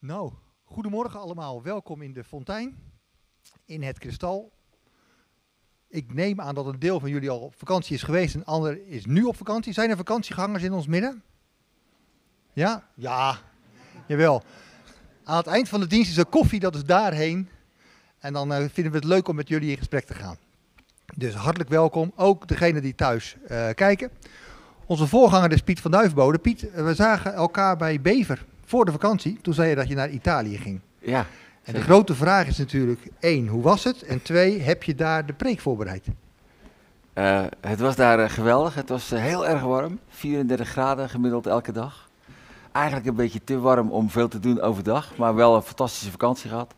Nou, goedemorgen allemaal. Welkom in de fontein, in het kristal. Ik neem aan dat een deel van jullie al op vakantie is geweest en een ander is nu op vakantie. Zijn er vakantiegangers in ons midden? Ja? Ja, jawel. Aan het eind van de dienst is er koffie, dat is daarheen. En dan eh, vinden we het leuk om met jullie in gesprek te gaan. Dus hartelijk welkom, ook degenen die thuis eh, kijken. Onze voorganger is Piet van Duivenbode. Piet, eh, we zagen elkaar bij Bever voor de vakantie. Toen zei je dat je naar Italië ging. Ja. En de grote vraag is natuurlijk, één, hoe was het? En twee, heb je daar de preek voorbereid? Eh, het was daar eh, geweldig. Het was eh, heel erg warm. 34 graden gemiddeld elke dag. Eigenlijk een beetje te warm om veel te doen overdag, maar wel een fantastische vakantie gehad.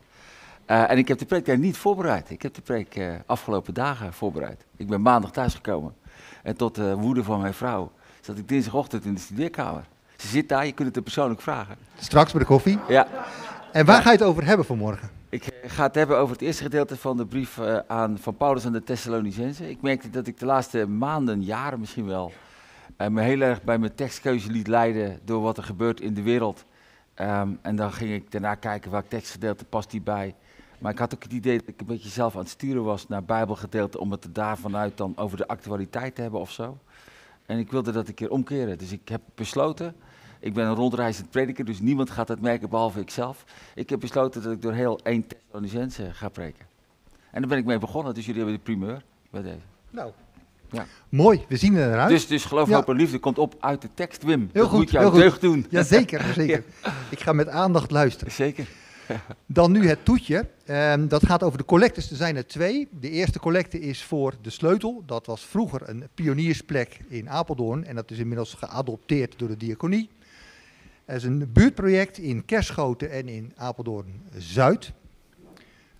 Eh, en ik heb de preek daar niet voorbereid. Ik heb de preek afgelopen dagen voorbereid. Ik ben maandag thuisgekomen. En tot de woede van mijn vrouw zat ik dinsdagochtend in de studeerkamer. Ze zit daar, je kunt het er persoonlijk vragen. Straks bij de koffie. Ja, En waar Ja. ga je het over hebben vanmorgen? Ik eh, ga het hebben over het eerste gedeelte van de brief eh, aan, van Paulus aan de Thessalonicenzen. Ik merkte dat ik de laatste maanden, jaren misschien wel, eh, me heel erg bij mijn tekstkeuze liet leiden door wat er gebeurt in de wereld. Ehm, en dan ging ik daarna kijken welk tekstgedeelte past die bij. Maar ik had ook het idee dat ik een beetje zelf aan het sturen was naar Bijbelgedeelte om het daar vanuit dan over de actualiteit te hebben of zo. En ik wilde dat een keer omkeren. Dus ik heb besloten, ik ben een rondreizend prediker, dus niemand gaat het merken behalve ikzelf. Ik heb besloten dat ik door heel 1 Thessalonicense ga preken. En daar ben ik mee begonnen, dus jullie hebben de primeur bij deze. Nou. Ja. Mooi, we zien er naar uit. Dus, dus geloof, Ja. hoop en liefde komt op uit de tekst, Wim. Heel dat goed, moet jou heel goed. deugd doen. Jazeker, zeker. Ik ga met aandacht luisteren. Zeker. Dan nu het toetje. Ehm, dat gaat over de collectes. Er zijn er twee. De eerste collecte is voor de sleutel. Dat was vroeger een pioniersplek in Apeldoorn. En dat is inmiddels geadopteerd door de diaconie. Er is een buurtproject in Kerschoten en in Apeldoorn-Zuid.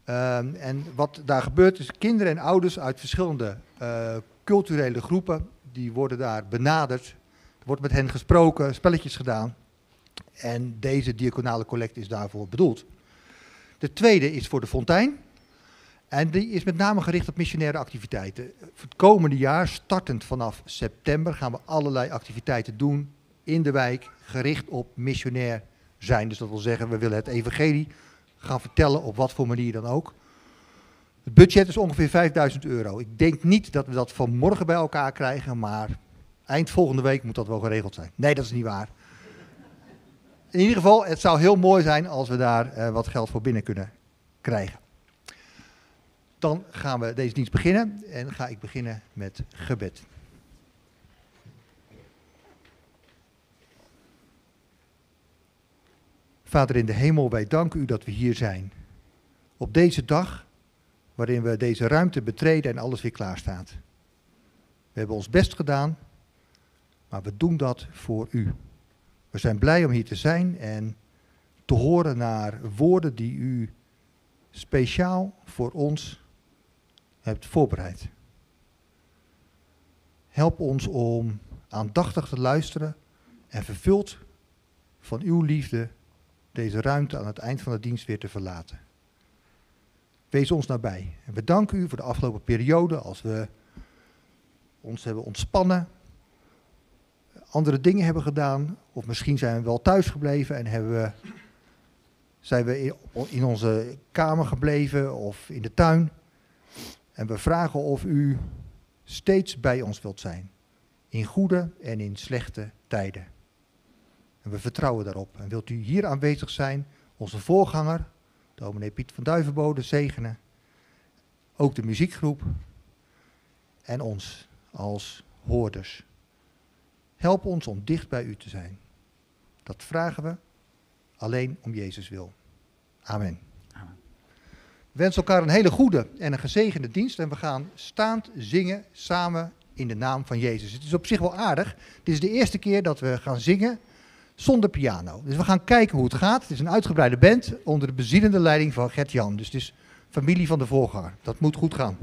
Ehm, en wat daar gebeurt is kinderen en ouders uit verschillende eh, culturele groepen. Die worden daar benaderd. Er wordt met hen gesproken, spelletjes gedaan. En deze diaconale collecte is daarvoor bedoeld. De tweede is voor de fontein. En die is met name gericht op missionaire activiteiten. Het komende jaar, startend vanaf september, gaan we allerlei activiteiten doen in de wijk, gericht op missionair zijn. Dus dat wil zeggen, we willen het evangelie gaan vertellen op wat voor manier dan ook. Het budget is ongeveer 5000 euro. Ik denk niet dat we dat vanmorgen bij elkaar krijgen, maar eind volgende week moet dat wel geregeld zijn. Nee, dat is niet waar. In ieder geval, het zou heel mooi zijn als we daar eh, wat geld voor binnen kunnen krijgen. Dan gaan we deze dienst beginnen en ga ik beginnen met gebed. Vader in de hemel, wij danken u dat we hier zijn. Op deze dag waarin we deze ruimte betreden en alles weer klaar staat. We hebben ons best gedaan, maar we doen dat voor u. We zijn blij om hier te zijn en te horen naar woorden die u speciaal voor ons hebt voorbereid. Help ons om aandachtig te luisteren en vervuld van uw liefde deze ruimte aan het eind van de dienst weer te verlaten. Wees ons nabij. En we danken u voor de afgelopen periode als we ons hebben ontspannen, andere dingen hebben gedaan, of misschien zijn we wel thuis gebleven en hebben we, zijn we in, in onze kamer gebleven of in de tuin. En we vragen of u steeds bij ons wilt zijn, in goede en in slechte tijden. En we vertrouwen daarop. En wilt u hier aanwezig zijn, onze voorganger, dominee Piet van Duivenbode, zegenen. Ook de muziekgroep en ons als hoorders. Help ons om dicht bij u te zijn. Dat vragen we alleen om Jezus wil. Amen. Amen. We wensen elkaar een hele goede en een gezegende dienst. En we gaan staand zingen samen in de naam van Jezus. Het is op zich wel aardig. Dit is de eerste keer dat we gaan zingen zonder piano. Dus we gaan kijken hoe het gaat. Het is een uitgebreide band onder de bezielende leiding van Gert-Jan. Dus het is familie van de voorganger. Dat moet goed gaan.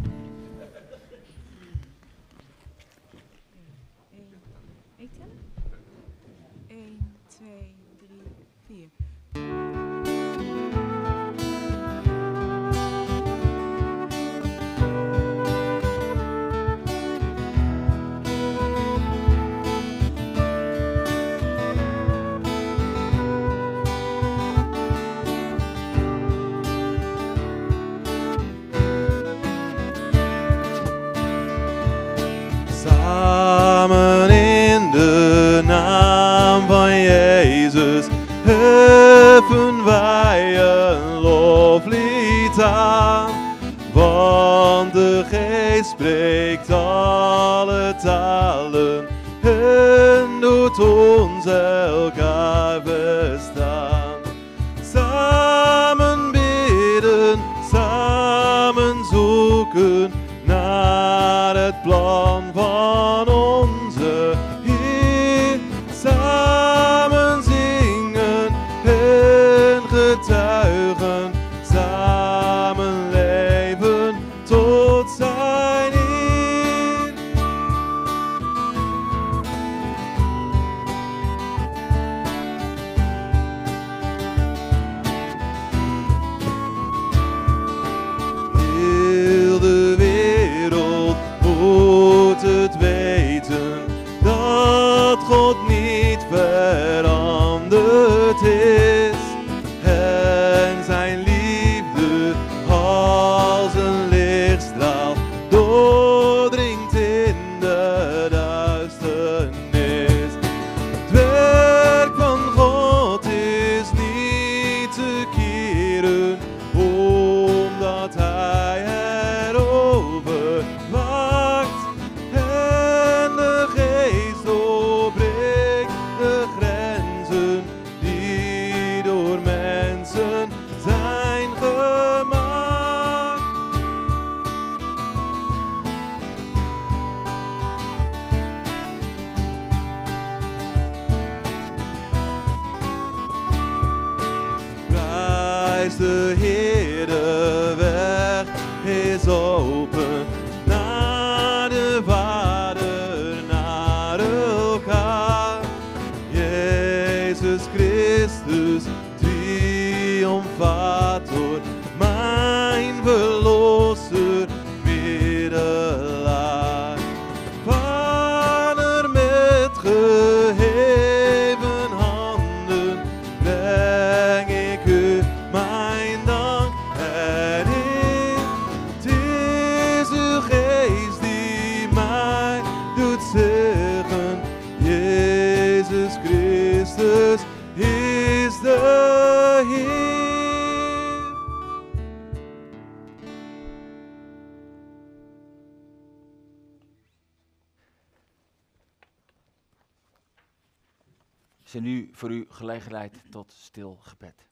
geleid tot stil gebed.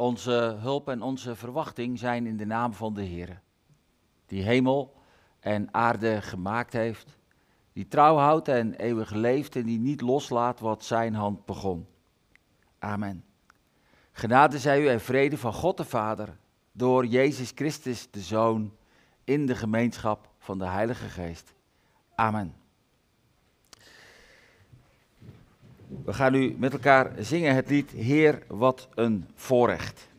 Onze hulp en onze verwachting zijn in de naam van de Heer, die hemel en aarde gemaakt heeft, die trouw houdt en eeuwig leeft en die niet loslaat wat zijn hand begon. Amen. Genade zij u en vrede van God de Vader, door Jezus Christus de Zoon, in de gemeenschap van de Heilige Geest. Amen. We gaan nu met elkaar zingen het lied Heer, wat een voorrecht.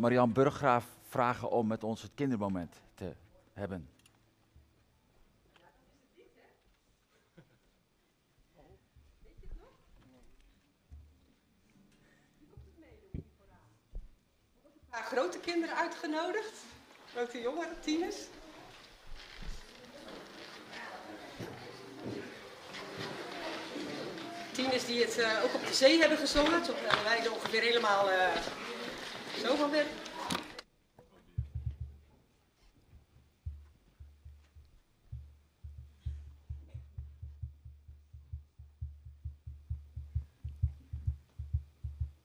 Marian Burggraaf vragen om met ons het kindermoment te hebben. paar grote kinderen uitgenodigd. Grote jongeren, tieners. Tieners die het eh, ook op de zee hebben gezongen. Toen eh, wij er ongeveer helemaal eh, zo, van weer.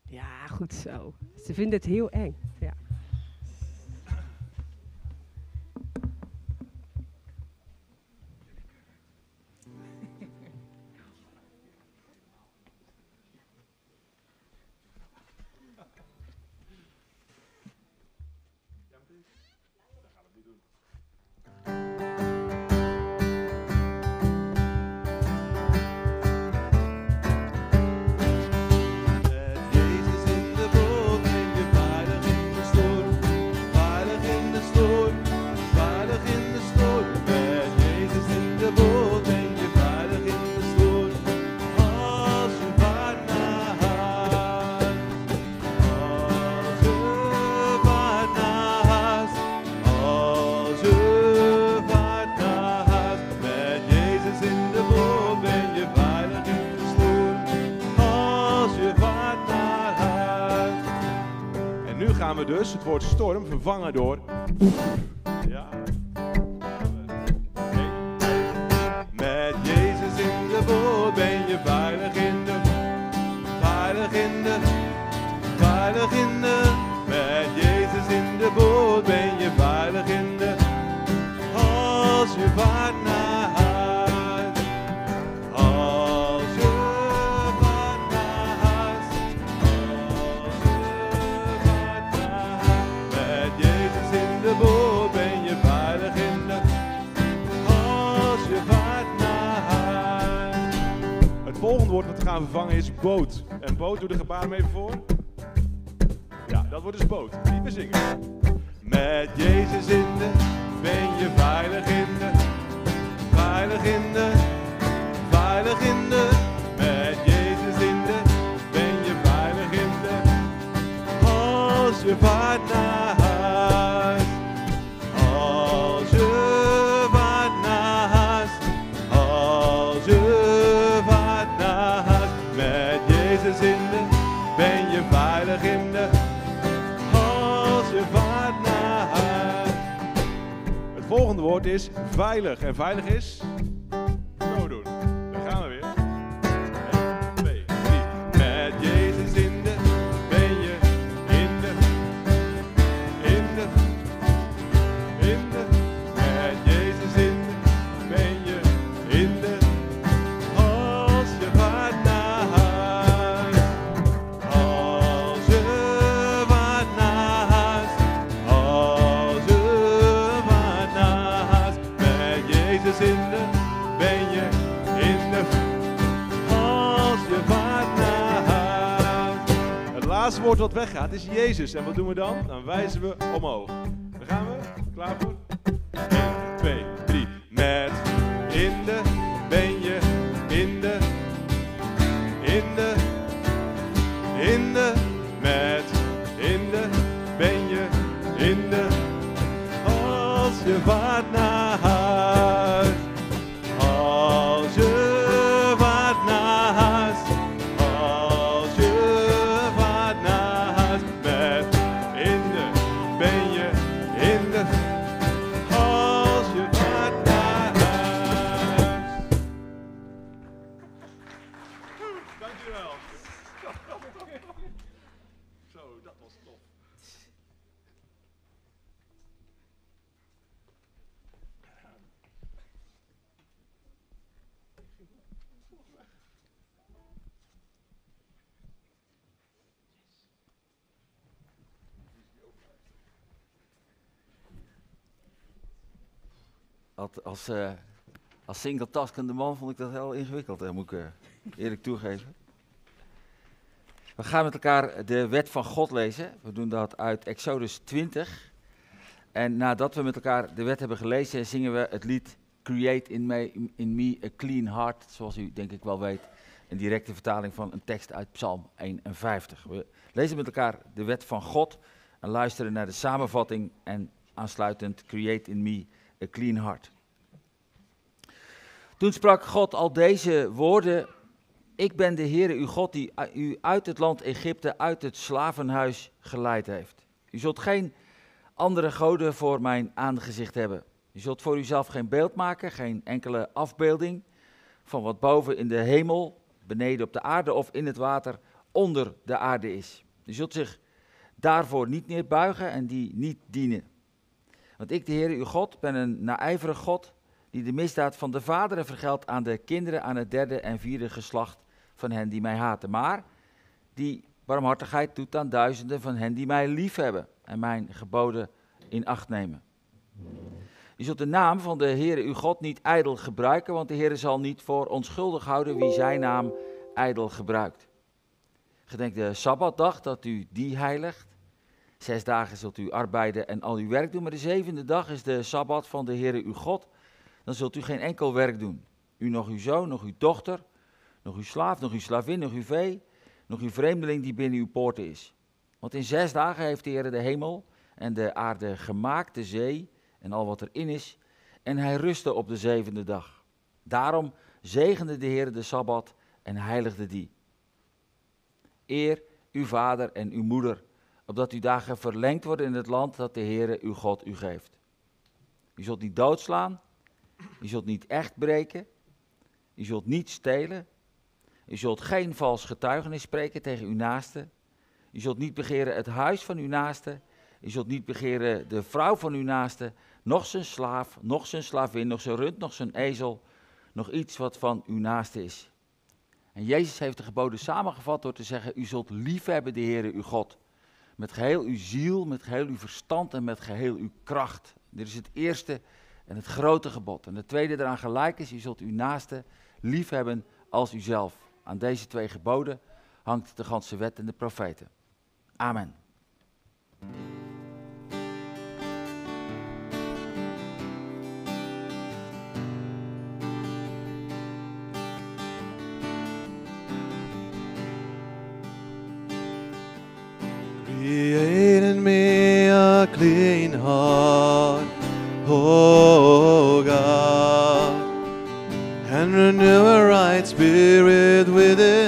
Ja, goed zo. Ze vinden het heel eng. storm vervangen door. gaan vervangen is boot. En boot, doe de gebaren mee voor. Ja, dat wordt dus boot. Niet meer zingen. Met Jezus in de, ben je veilig in de, veilig in de, veilig in de. Met Jezus in de, ben je veilig in de, als je veilig woord is veilig. En veilig is? Wat weggaat is Jezus. En wat doen we dan? Dan wijzen we omhoog. Daar gaan we. Klaar voor? 1, 2, 3. Met in de ben je in de in de in de met in de ben je in de als je vaart naar Als, eh, als single-taskende man vond ik dat heel ingewikkeld, dat moet ik eh, eerlijk toegeven. We gaan met elkaar de wet van God lezen. We doen dat uit Exodus 20. En nadat we met elkaar de wet hebben gelezen, zingen we het lied Create in me, in me a clean heart, zoals u denk ik wel weet. Een directe vertaling van een tekst uit Psalm 51. We lezen met elkaar de wet van God en luisteren naar de samenvatting en aansluitend Create in me a clean heart. Toen sprak God al deze woorden. Ik ben de Heere uw God die u uit het land Egypte, uit het slavenhuis geleid heeft. U zult geen andere goden voor mijn aangezicht hebben. U zult voor uzelf geen beeld maken, geen enkele afbeelding van wat boven in de hemel, beneden op de aarde of in het water onder de aarde is. U zult zich daarvoor niet neerbuigen en die niet dienen. Want ik, de Heer uw God, ben een naijverig God die de misdaad van de vaderen vergeldt aan de kinderen aan het derde en vierde geslacht van hen die mij haten. Maar die barmhartigheid doet aan duizenden van hen die mij liefhebben en mijn geboden in acht nemen. Je zult de naam van de Heere uw God niet ijdel gebruiken, want de Heere zal niet voor onschuldig houden wie zijn naam ijdel gebruikt. Gedenk de Sabbatdag dat u die heiligt. Zes dagen zult u arbeiden en al uw werk doen, maar de zevende dag is de Sabbat van de Heere uw God. Dan zult u geen enkel werk doen. U nog uw zoon, nog uw dochter, nog uw slaaf, nog uw slavin, nog uw vee, nog uw vreemdeling die binnen uw poorten is. Want in zes dagen heeft de Heer de hemel en de aarde gemaakt, de zee en al wat erin is. En hij rustte op de zevende dag. Daarom zegende de Heer de Sabbat en heiligde die. Eer uw vader en uw moeder, opdat uw dagen verlengd worden in het land dat de Heere uw God u geeft. U zult niet doodslaan, u zult niet echt breken, u zult niet stelen, u zult geen vals getuigenis spreken tegen uw naaste, u zult niet begeren het huis van uw naaste, u zult niet begeren de vrouw van uw naaste, nog zijn slaaf, nog zijn slavin, nog zijn rund, nog zijn ezel, nog iets wat van uw naaste is. En Jezus heeft de geboden samengevat door te zeggen, u zult liefhebben de Heere uw God. Met geheel uw ziel, met geheel uw verstand en met geheel uw kracht. Dit is het eerste en het grote gebod. En het tweede eraan gelijk is, u zult uw naaste liefhebben als uzelf. Aan deze twee geboden hangt de ganse wet en de profeten. Amen. Renew right spirit within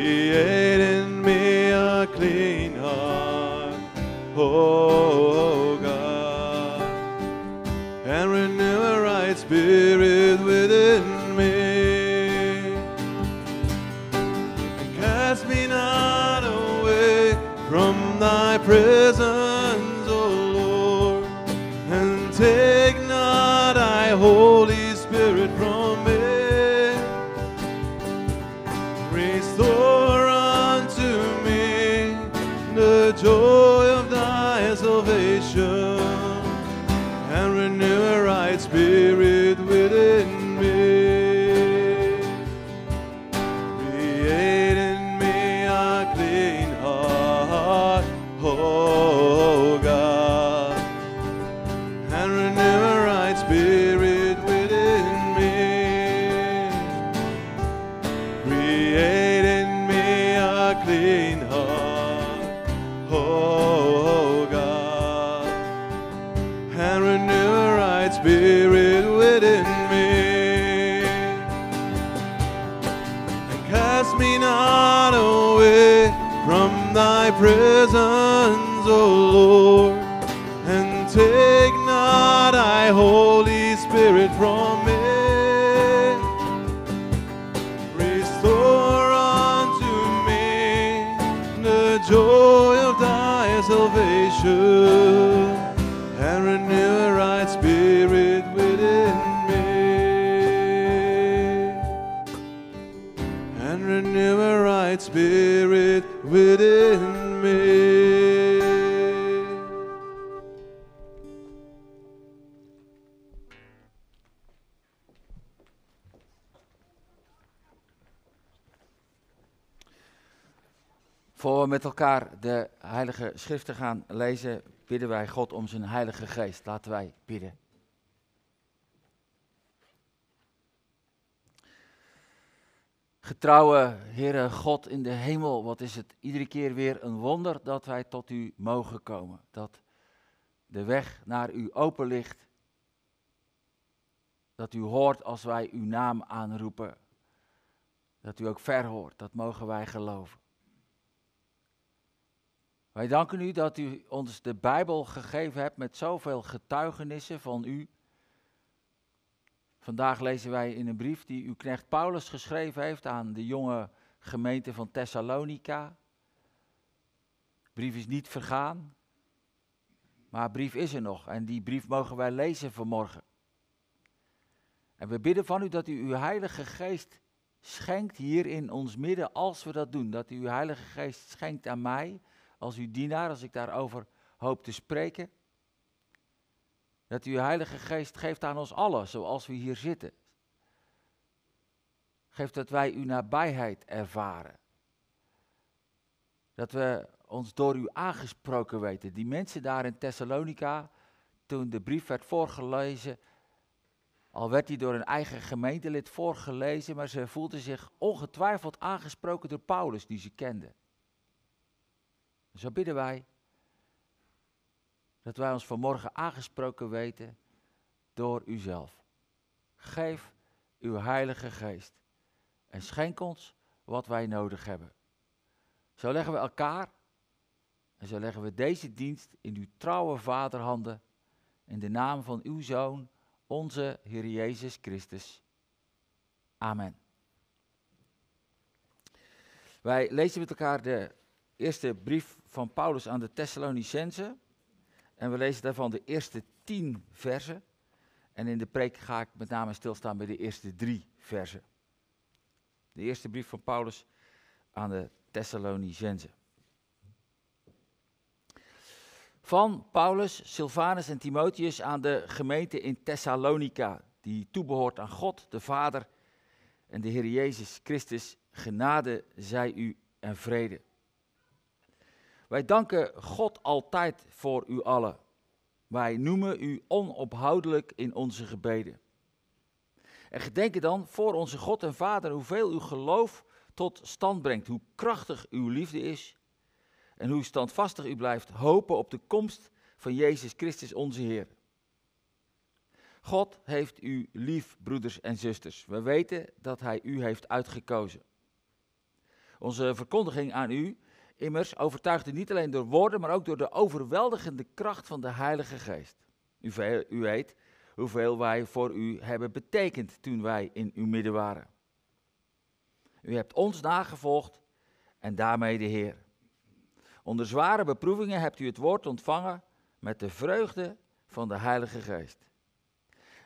Create in me a clean heart, oh, oh, oh. Met elkaar de Heilige Schriften gaan lezen, bidden wij God om zijn Heilige Geest. Laten wij bidden. Getrouwe Heere God in de hemel, wat is het iedere keer weer een wonder dat wij tot U mogen komen. Dat de weg naar U open ligt. Dat U hoort als wij Uw naam aanroepen. Dat U ook verhoort, dat mogen wij geloven. Wij danken u dat u ons de Bijbel gegeven hebt met zoveel getuigenissen van u. Vandaag lezen wij in een brief die uw knecht Paulus geschreven heeft aan de jonge gemeente van Thessalonica. De brief is niet vergaan, maar brief is er nog en die brief mogen wij lezen vanmorgen. En we bidden van u dat u uw Heilige Geest schenkt hier in ons midden als we dat doen. Dat u uw Heilige Geest schenkt aan mij als uw dienaar, als ik daarover hoop te spreken. Dat u uw Heilige Geest geeft aan ons allen, zoals we hier zitten. Geeft dat wij uw nabijheid ervaren. Dat we ons door u aangesproken weten. Die mensen daar in Thessalonica, toen de brief werd voorgelezen, al werd die door een eigen gemeentelid voorgelezen, maar ze voelden zich ongetwijfeld aangesproken door Paulus, die ze kenden. Zo bidden wij dat wij ons vanmorgen aangesproken weten door uzelf. Geef uw Heilige Geest en schenk ons wat wij nodig hebben. Zo leggen we elkaar en zo leggen we deze dienst in uw trouwe vaderhanden in de naam van uw Zoon, onze Heer Jezus Christus. Amen. Wij lezen met elkaar de eerste brief van Paulus aan de Thessalonicense. En we lezen daarvan de eerste tien versen. En in de preek ga ik met name stilstaan bij de eerste drie versen. De eerste brief van Paulus aan de Thessalonicense. Van Paulus, Silvanus en Timotheus aan de gemeente in Thessalonica, die toebehoort aan God, de Vader en de Heer Jezus Christus. Genade zij u en vrede. Wij danken God altijd voor u allen. Wij noemen u onophoudelijk in onze gebeden. En gedenken dan voor onze God en Vader hoeveel uw geloof tot stand brengt, hoe krachtig uw liefde is en hoe standvastig u blijft hopen op de komst van Jezus Christus onze Heer. God heeft u lief, broeders en zusters. We weten dat Hij u heeft uitgekozen. Onze verkondiging aan u immers overtuigde niet alleen door woorden, maar ook door de overweldigende kracht van de Heilige Geest. U, weet hoeveel wij voor u hebben betekend toen wij in uw midden waren. U hebt ons nagevolgd en daarmee de Heer. Onder zware beproevingen hebt u het woord ontvangen met de vreugde van de Heilige Geest.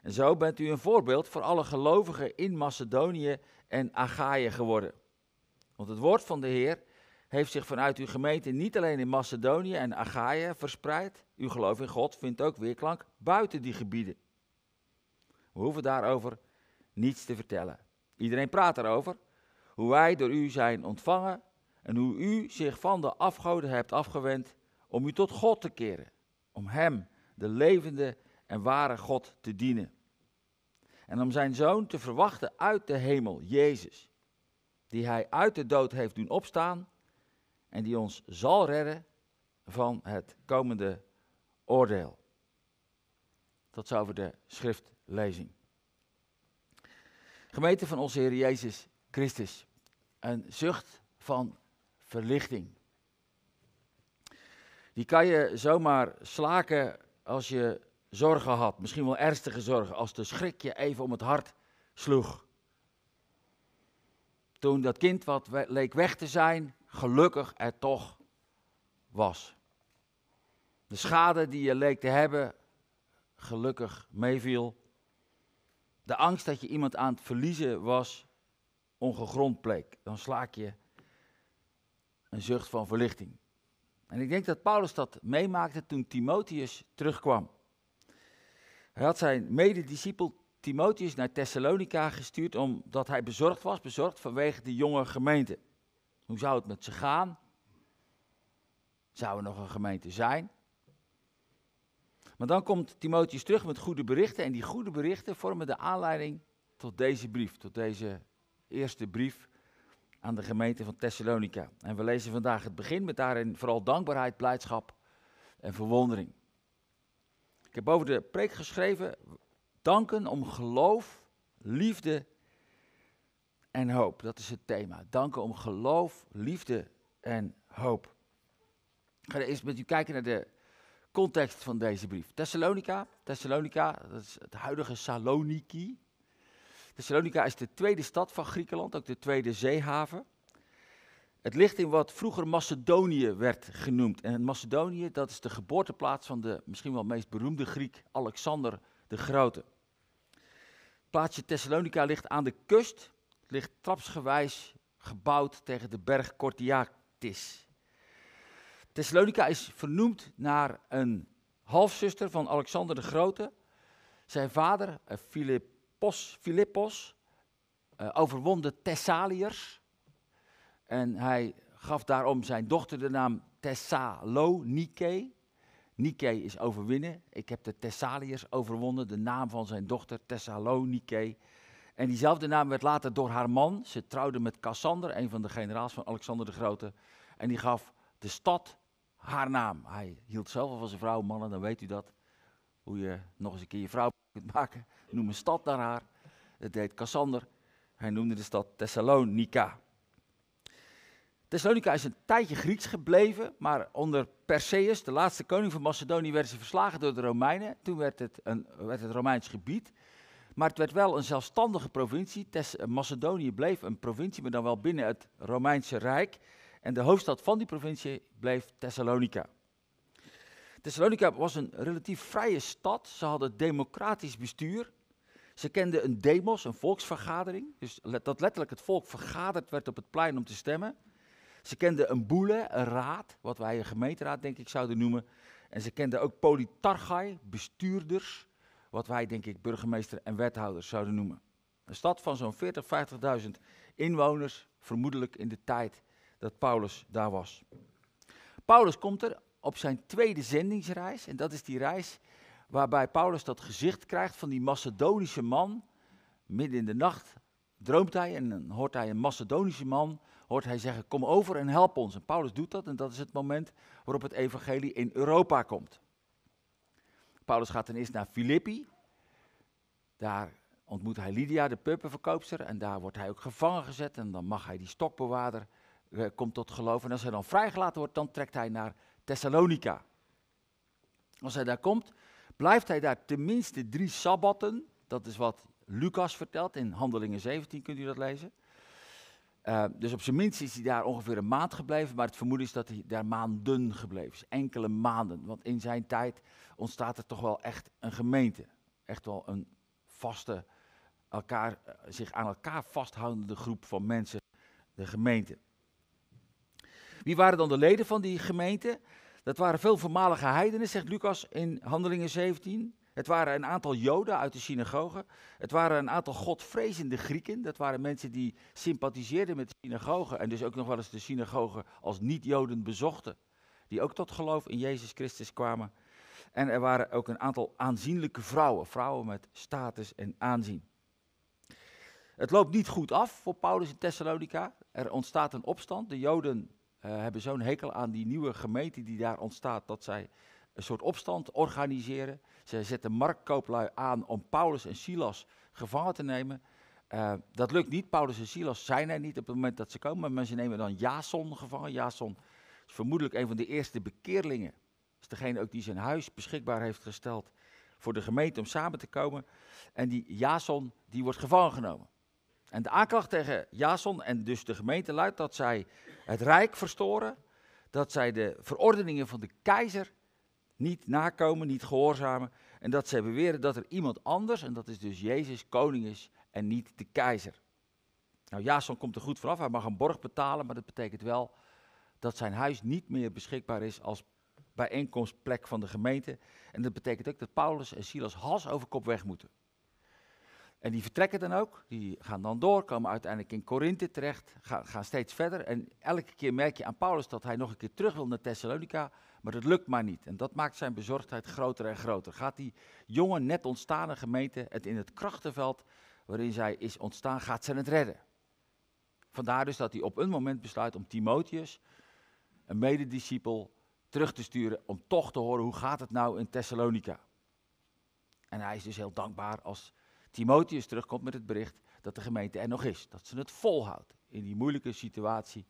En zo bent u een voorbeeld voor alle gelovigen in Macedonië en Achaïe geworden. Want het woord van de Heer heeft zich vanuit uw gemeente niet alleen in Macedonië en Achaïe verspreid. Uw geloof in God vindt ook weerklank buiten die gebieden. We hoeven daarover niets te vertellen. Iedereen praat erover. Hoe wij door u zijn ontvangen en hoe u zich van de afgoden hebt afgewend om u tot God te keren. Om Hem, de levende en ware God, te dienen. En om zijn zoon te verwachten uit de hemel, Jezus, die Hij uit de dood heeft doen opstaan en die ons zal redden van het komende oordeel. Tot zover de schriftlezing. Gemeente van onze Heer Jezus Christus, een zucht van verlichting. Die kan je zomaar slaken als je zorgen had, misschien wel ernstige zorgen, als de schrik je even om het hart sloeg. Toen dat kind wat leek weg te zijn, gelukkig er toch was. De schade die je leek te hebben, gelukkig meeviel. De angst dat je iemand aan het verliezen was, ongegrond bleek. Dan slaak je een zucht van verlichting. En ik denk dat Paulus dat meemaakte toen Timotheus terugkwam. Hij had zijn medediscipel Timotheus naar Thessalonica gestuurd omdat hij bezorgd was, bezorgd vanwege de jonge gemeente. Hoe zou het met ze gaan? Zou er nog een gemeente zijn? Maar dan komt Timotheus terug met goede berichten en die goede berichten vormen de aanleiding tot deze brief, tot deze eerste brief aan de gemeente van Thessalonica. En we lezen vandaag het begin met daarin vooral dankbaarheid, blijdschap en verwondering. Ik heb boven de preek geschreven, danken om geloof, liefde en hoop. Dat is het thema. Danken om geloof, liefde en hoop. Ik ga eerst met u kijken naar de context van deze brief. Thessalonica, Thessalonica, dat is het huidige Saloniki. Thessalonica is de tweede stad van Griekenland, ook de tweede zeehaven. Het ligt in wat vroeger Macedonië werd genoemd. En Macedonië, dat is de geboorteplaats van de misschien wel meest beroemde Griek, Alexander de Grote. Het plaatsje Thessalonica ligt aan de kust, ligt trapsgewijs gebouwd tegen de berg Kortiatis. Thessalonica is vernoemd naar een halfzuster van Alexander de Grote. Zijn vader, eh, Philippos, Philippos eh, overwon de Thessaliërs. En hij gaf daarom zijn dochter de naam Thessalonike. Nike is overwinnen. Ik heb de Thessaliërs overwonnen, de naam van zijn dochter Thessalonike. En diezelfde naam werd later door haar man. Ze trouwde met Cassander, een van de generaals van Alexander de Grote. En die gaf de stad haar naam. Hij hield zoveel van zijn vrouw, mannen, dan weet u dat. Hoe je nog eens een keer je vrouw kunt maken. Noem een stad naar haar. Dat deed Cassander. Hij noemde de stad Thessalonica. Thessalonica is een tijdje Grieks gebleven, maar onder Perseus, de laatste koning van Macedonië, werden ze verslagen door de Romeinen. Toen werd het een werd het Romeins gebied. Maar het werd wel een zelfstandige provincie. Thess- Macedonië bleef een provincie, maar dan wel binnen het Romeinse Rijk. En de hoofdstad van die provincie bleef Thessalonica. Thessalonica was een relatief vrije stad. Ze hadden democratisch bestuur. Ze kenden een demos, een volksvergadering. Dus dat letterlijk het volk vergaderd werd op het plein om te stemmen. Ze kenden een boele, een raad, wat wij een gemeenteraad denk ik zouden noemen. En ze kenden ook politarchai, bestuurders, wat wij denk ik burgemeester en wethouders zouden noemen. Een stad van zo'n 40, 50.000 inwoners, vermoedelijk in de tijd dat Paulus daar was. Paulus komt er op zijn tweede zendingsreis. En dat is die reis waarbij Paulus dat gezicht krijgt van die Macedonische man. Midden in de nacht droomt hij en dan hoort hij een Macedonische man, hoort hij zeggen, kom over en help ons. En Paulus doet dat en dat is het moment waarop het evangelie in Europa komt. Paulus gaat dan eerst naar Filippi. Daar ontmoet hij Lydia, de puppenverkoopster, en daar wordt hij ook gevangen gezet. En dan mag hij die stokbewaarder, eh, komt tot geloof. En als hij dan vrijgelaten wordt, dan trekt hij naar Thessalonica. Als hij daar komt, blijft hij daar tenminste drie sabbatten. Dat is wat Lucas vertelt, in Handelingen 17 kunt u dat lezen. Eh, dus op zijn minst is hij daar ongeveer een maand gebleven, maar het vermoeden is dat hij daar maanden gebleven is. Enkele maanden, want in zijn tijd ontstaat er toch wel echt een gemeente. Echt wel een vaste, elkaar, eh, zich aan elkaar vasthoudende groep van mensen, de gemeente. Wie waren dan de leden van die gemeente? Dat waren veel voormalige heidenen, zegt Lucas in Handelingen 17. Het waren een aantal Joden uit de synagoge. Het waren een aantal godvrezende Grieken. Dat waren mensen die sympathiseerden met de synagoge en dus ook nog wel eens de synagoge als niet-Joden bezochten. Die ook tot geloof in Jezus Christus kwamen. En er waren ook een aantal aanzienlijke vrouwen, vrouwen met status en aanzien. Het loopt niet goed af voor Paulus in Thessalonica. Er ontstaat een opstand. De Joden eh, hebben zo'n hekel aan die nieuwe gemeente die daar ontstaat, dat zij een soort opstand organiseren. Ze zetten marktkooplui aan om Paulus en Silas gevangen te nemen. Eh, dat lukt niet. Paulus en Silas zijn er niet op het moment dat ze komen, maar ze nemen dan Jason gevangen. Jason is vermoedelijk een van de eerste bekeerlingen. Is degene ook die zijn huis beschikbaar heeft gesteld voor de gemeente om samen te komen. En die Jason, die wordt gevangen genomen. En de aanklacht tegen Jason en dus de gemeente luidt dat zij het rijk verstoren, dat zij de verordeningen van de keizer niet nakomen, niet gehoorzamen. En dat zij beweren dat er iemand anders, en dat is dus Jezus, koning is en niet de keizer. Nou, Jason komt er goed vanaf, hij mag een borg betalen, maar dat betekent wel dat zijn huis niet meer beschikbaar is als bijeenkomstplek van de gemeente. En dat betekent ook dat Paulus en Silas hals over kop weg moeten. En die vertrekken dan ook, die gaan dan door, komen uiteindelijk in Korinthe terecht, gaan, gaan steeds verder. En elke keer merk je aan Paulus dat hij nog een keer terug wil naar Thessalonica, maar dat lukt maar niet. En dat maakt zijn bezorgdheid groter en groter. Gaat die jonge, net ontstaande gemeente het in het krachtenveld waarin zij is ontstaan, gaat ze het redden? Vandaar dus dat hij op een moment besluit om Timotheus, een medediscipel, terug te sturen om toch te horen hoe gaat het nou in Thessalonica. En hij is dus heel dankbaar als Timotheus terugkomt met het bericht dat de gemeente er nog is. Dat ze het volhoudt in die moeilijke situatie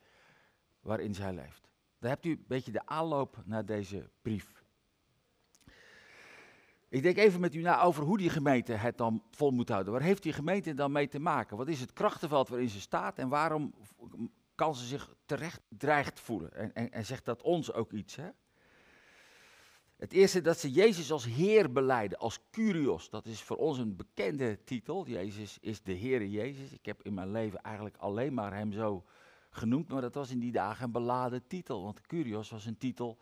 waarin zij leeft. Dan hebt u een beetje de aanloop naar deze brief. Ik denk even met u na over hoe die gemeente het dan vol moet houden. Waar heeft die gemeente dan mee te maken? Wat is het krachtenveld waarin ze staat en waarom kan ze zich terecht dreigd voelen? En, en, en zegt dat ons ook iets? Hè? Het eerste dat ze Jezus als Heer beleiden, als Curios. Dat is voor ons een bekende titel. Jezus is de Heere Jezus. Ik heb in mijn leven eigenlijk alleen maar hem zo genoemd, maar dat was in die dagen een beladen titel. Want Curios was een titel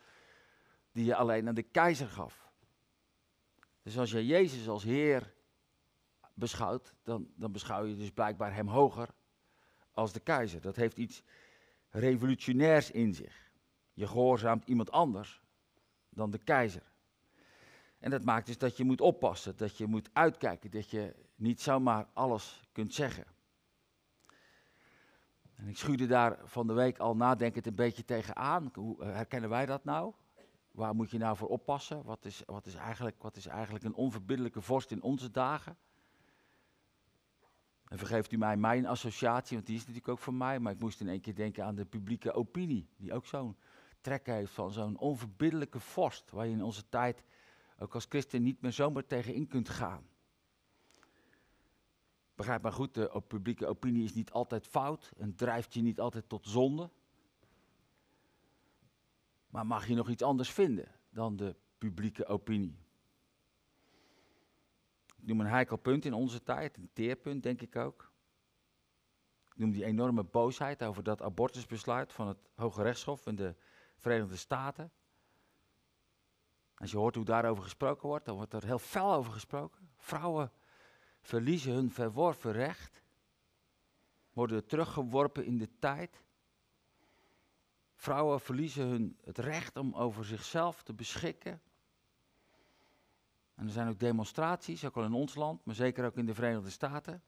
die je alleen aan de keizer gaf. Dus als je Jezus als Heer beschouwt, dan, dan beschouw je dus blijkbaar hem hoger als de keizer. Dat heeft iets revolutionairs in zich. Je gehoorzaamt iemand anders dan de keizer. En dat maakt dus dat je moet oppassen, dat je moet uitkijken, dat je niet zomaar alles kunt zeggen. En ik schuurde daar van de week al nadenkend een beetje tegenaan. Hoe eh, herkennen wij dat nou? Waar moet je nou voor oppassen? Wat is, wat is, eigenlijk, wat is eigenlijk een onverbiddelijke vorst in onze dagen? En vergeeft u mij mijn associatie, want die is natuurlijk ook voor mij. Maar ik moest in één keer denken aan de publieke opinie, die ook zo'n trek heeft van zo'n onverbiddelijke vorst, waar je in onze tijd ook als christen niet meer zomaar tegenin kunt gaan. Begrijp maar goed, de publieke opinie is niet altijd fout en drijft je niet altijd tot zonde. Maar mag je nog iets anders vinden dan de publieke opinie? Ik noem een heikel punt in onze tijd, een teerpunt denk ik ook. Ik noem die enorme boosheid over dat abortusbesluit van het Hoge Rechtshof en de Verenigde Staten. Als je hoort hoe daarover gesproken wordt, dan wordt er heel fel over gesproken. Vrouwen verliezen hun verworven recht, worden teruggeworpen in de tijd. Vrouwen verliezen hun het recht om over zichzelf te beschikken. En er zijn ook demonstraties, ook al in ons land, maar zeker ook in de Verenigde Staten.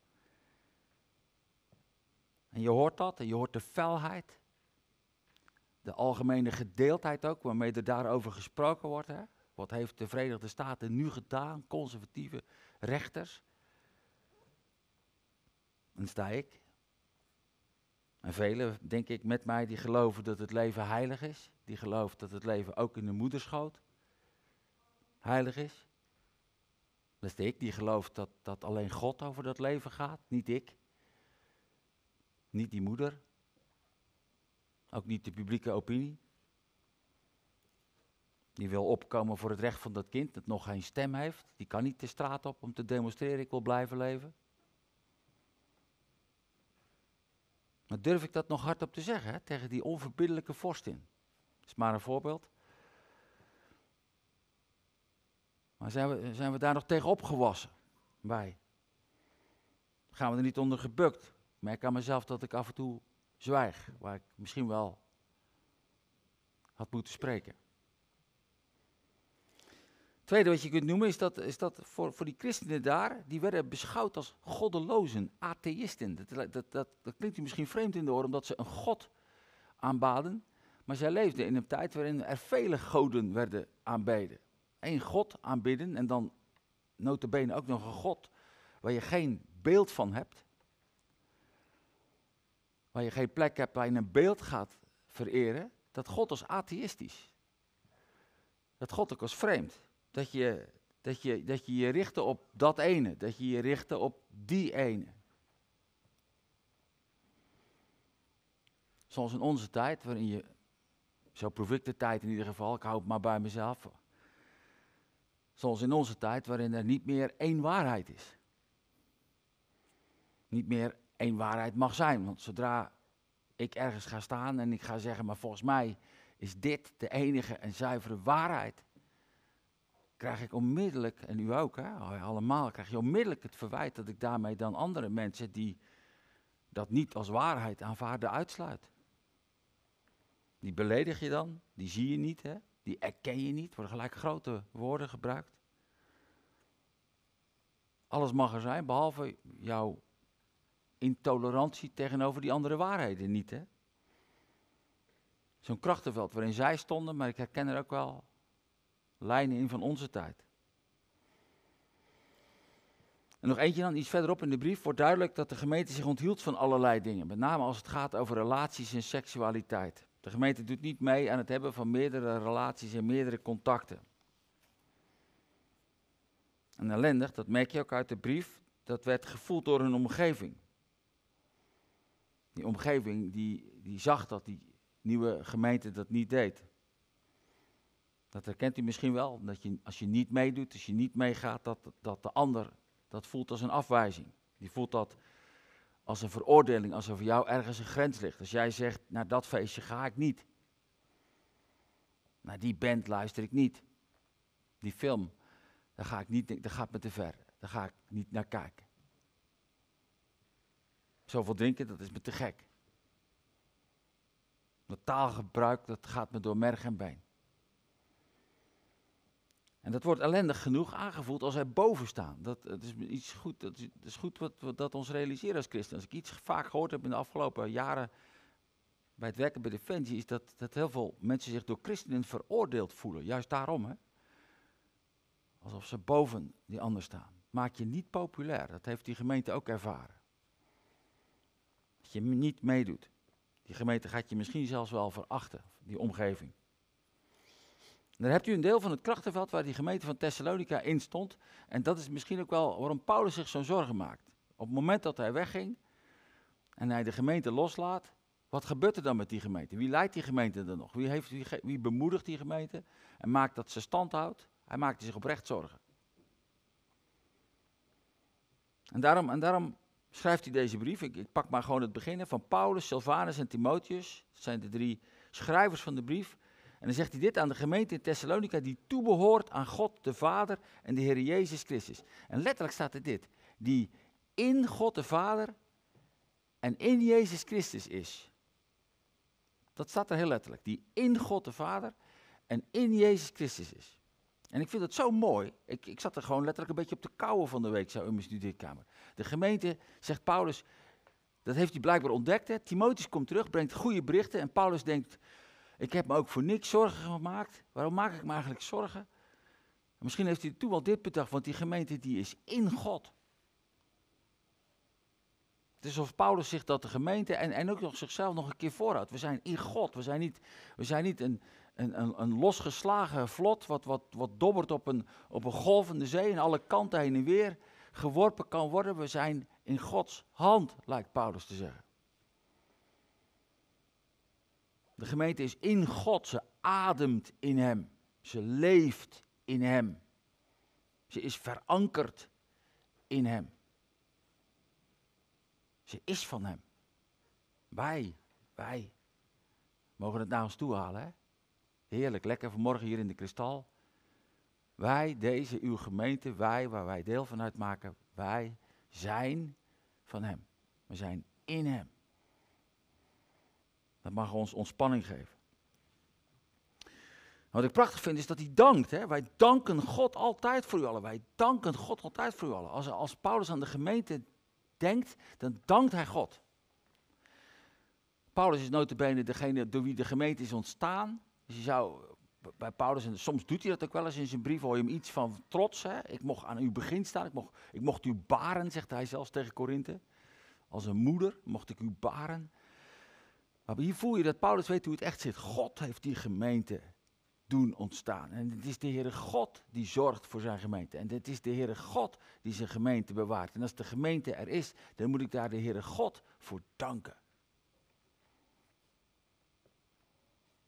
En je hoort dat en je hoort de felheid de algemene gedeeldheid ook, waarmee er daarover gesproken wordt. Hè? Wat heeft de Verenigde Staten nu gedaan, conservatieve rechters? En sta ik. En velen, denk ik, met mij, die geloven dat het leven heilig is. Die geloven dat het leven ook in de moederschoot heilig is. Dat is ik, die gelooft dat, dat alleen God over dat leven gaat, niet ik. Niet die moeder, ook niet de publieke opinie. Die wil opkomen voor het recht van dat kind dat nog geen stem heeft. Die kan niet de straat op om te demonstreren, ik wil blijven leven. Maar durf ik dat nog hardop te zeggen hè, tegen die onverbiddelijke vorstin? Dat is maar een voorbeeld. Maar zijn we, zijn we daar nog tegen opgewassen? Wij. Gaan we er niet onder gebukt? Ik merk aan mezelf dat ik af en toe zwijg, waar ik misschien wel had moeten spreken. Tweede wat je kunt noemen is dat, is dat voor, voor die christenen daar, die werden beschouwd als goddelozen, atheïsten. Dat, dat, dat, dat klinkt u misschien vreemd in de oor, omdat ze een god aanbaden. Maar zij leefden in een tijd waarin er vele goden werden aanbeden. Eén god aanbidden en dan notabene ook nog een god waar je geen beeld van hebt. Waar je geen plek hebt waar je een beeld gaat vereren. Dat God was atheïstisch. Dat God ook was vreemd. Dat je, dat, je, dat je je richtte op dat ene. Dat je je richtte op die ene. Zoals in onze tijd, waarin je, zo proef ik de tijd in ieder geval, ik hou het maar bij mezelf. Zoals in onze tijd, waarin er niet meer één waarheid is. Niet meer één waarheid mag zijn, want zodra ik ergens ga staan en ik ga zeggen, maar volgens mij is dit de enige en zuivere waarheid, krijg ik onmiddellijk, en u ook, hè, allemaal, krijg je onmiddellijk het verwijt dat ik daarmee dan andere mensen die dat niet als waarheid aanvaarden uitsluit. Die beledig je dan, die zie je niet, hè? die erken je niet, worden gelijk grote woorden gebruikt. Alles mag er zijn, behalve jouw intolerantie tegenover die andere waarheden niet. hè? Zo'n krachtenveld waarin zij stonden, maar ik herken er ook wel lijnen in van onze tijd. En nog eentje dan, iets verderop in de brief, wordt duidelijk dat de gemeente zich onthield van allerlei dingen. Met name als het gaat over relaties en seksualiteit. De gemeente doet niet mee aan het hebben van meerdere relaties en meerdere contacten. En ellendig, dat merk je ook uit de brief, dat werd gevoeld door hun omgeving. Die omgeving die, die zag dat die nieuwe gemeente dat niet deed. Dat herkent u misschien wel, dat je, als je niet meedoet, als je niet meegaat, dat, dat de ander dat voelt als een afwijzing. Die voelt dat als een veroordeling, als er voor jou ergens een grens ligt. Als jij zegt, naar dat feestje ga ik niet. Naar die band luister ik niet. Die film, daar ga ik niet, dat gaat me te ver. Daar ga ik niet naar kijken. Zoveel drinken, dat is me te gek. Dat taalgebruik, dat gaat me door merg en been. En dat wordt ellendig genoeg aangevoeld als wij boven staan. Dat, is iets goed, dat is, goed wat, wat dat ons realiseren als christen. Als ik iets vaak gehoord heb in de afgelopen jaren bij het werken bij Defensie, is dat, dat heel veel mensen zich door christenen veroordeeld voelen. Juist daarom, hè. Alsof ze boven die ander staan. Maak je niet populair, dat heeft die gemeente ook ervaren. Je niet meedoet. Die gemeente gaat je misschien zelfs wel verachten, die omgeving. Dan hebt u een deel van het krachtenveld waar die gemeente van Thessalonica in stond. En dat is misschien ook wel waarom Paulus zich zo'n zorgen maakt. Op het moment dat hij wegging en hij de gemeente loslaat, wat gebeurt er dan met die gemeente? Wie leidt die gemeente dan nog? Wie, heeft, wie, wie bemoedigt die gemeente en maakt dat ze stand houdt? Hij maakte zich oprecht zorgen. En daarom, en daarom schrijft hij deze brief. Ik, ik pak maar gewoon het begin van Paulus, Silvanus en Timotheus. Dat zijn de drie schrijvers van de brief. En dan zegt hij dit aan de gemeente in Thessalonica, die toebehoort aan God de Vader en de Heer Jezus Christus. En letterlijk staat er dit, die in God de Vader en in Jezus Christus is. Dat staat er heel letterlijk, die in God de Vader en in Jezus Christus is. En ik vind het zo mooi. Ik, ik zat er gewoon letterlijk een beetje op de kouwen van de week zo in mijn studeerkamer. De gemeente, zegt Paulus, dat heeft hij blijkbaar ontdekt. Hè. Timotheus komt terug, brengt goede berichten. En Paulus denkt, ik heb me ook voor niks zorgen gemaakt. Waarom maak ik me eigenlijk zorgen? Misschien heeft hij toen wel dit bedacht, want die gemeente die is in God. Het is alsof Paulus zich dat de gemeente en, en ook nog zichzelf nog een keer voorhoudt. We zijn in God. We zijn niet, we zijn niet een, een, een, losgeslagen vlot wat, wat, wat dobbert op een, op een golvende zee en alle kanten heen en weer geworpen kan worden. We zijn in Gods hand, lijkt Paulus te zeggen. De gemeente is in God, ze ademt in Hem. Ze leeft in Hem. Ze is verankerd in Hem. Ze is van Hem. Wij, wij mogen het naar ons toe halen. Hè? Heerlijk, lekker vanmorgen hier in de kristal. Wij, deze, uw gemeente, wij, waar wij deel van uitmaken, wij zijn van Hem. We zijn in Hem. Dat mag ons ontspanning geven. Wat ik prachtig vind is dat hij dankt. Hè? Wij danken God altijd voor u allen. Wij danken God altijd voor u allen. Als, als Paulus aan de gemeente denkt, dan dankt hij God. Paulus is notabene degene door wie de gemeente is ontstaan. Dus je zou bij Paulus, en soms doet hij dat ook wel eens in zijn brief, hoor je hem iets van trots. Hè? Ik mocht aan uw begin staan, ik mocht, ik mocht u baren, zegt hij zelfs tegen Korinthe. Als een moeder mocht ik u baren. Maar hier voel je dat Paulus weet hoe het echt zit. God heeft die gemeente doen ontstaan. En het is de Heere God die zorgt voor zijn gemeente. En het is de Heere God die zijn gemeente bewaart. En als de gemeente er is, dan moet ik daar de Heere God voor danken.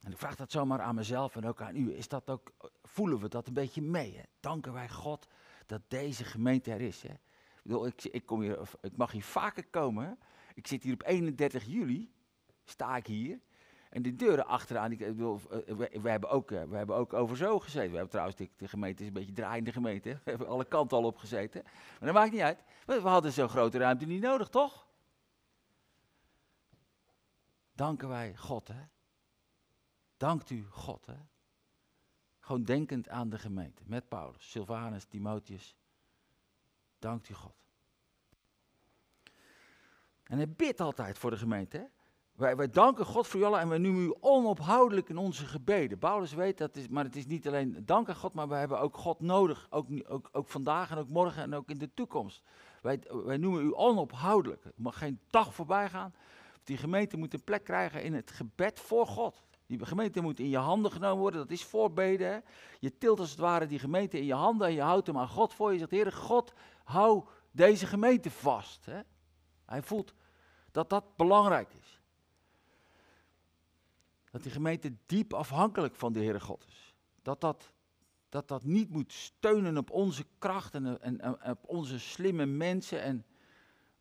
En ik vraag dat zomaar aan mezelf en ook aan u. Is dat ook, voelen we dat een beetje mee? Hè? Danken wij God dat deze gemeente er is. Hè? Ik, bedoel, ik, ik, kom hier, ik mag hier vaker komen. Ik zit hier op 31 juli, sta ik hier. En de deuren achteraan, ik, bedoel, we, we, hebben ook, we hebben ook over zo gezeten. We hebben trouwens, de, de gemeente is een beetje draaiende gemeente. We hebben alle kanten al op gezeten. Maar dat maakt niet uit. We, we hadden zo'n grote ruimte niet nodig, toch? Danken wij God, hè? Dankt u God, hè? Gewoon denkend aan de gemeente. Met Paulus, Silvanus, Timotheus. Dankt u God. En hij bidt altijd voor de gemeente, hè? Wij, wij danken God voor jullie en we noemen u onophoudelijk in onze gebeden. Paulus weet dat, is, maar het is niet alleen dank aan God, maar we hebben ook God nodig. Ook, ook, ook vandaag en ook morgen en ook in de toekomst. Wij, wij noemen u onophoudelijk. Er mag geen dag voorbij gaan. Die gemeente moet een plek krijgen in het gebed voor God. Die gemeente moet in je handen genomen worden, dat is voorbeden. Hè? Je tilt als het ware die gemeente in je handen en je houdt hem aan God voor. Je zegt, Heer God, hou deze gemeente vast. Hè? Hij voelt dat dat belangrijk is. Dat die gemeente diep afhankelijk van de Heere God is. Dat dat, dat dat niet moet steunen op onze kracht en, en, op onze slimme mensen en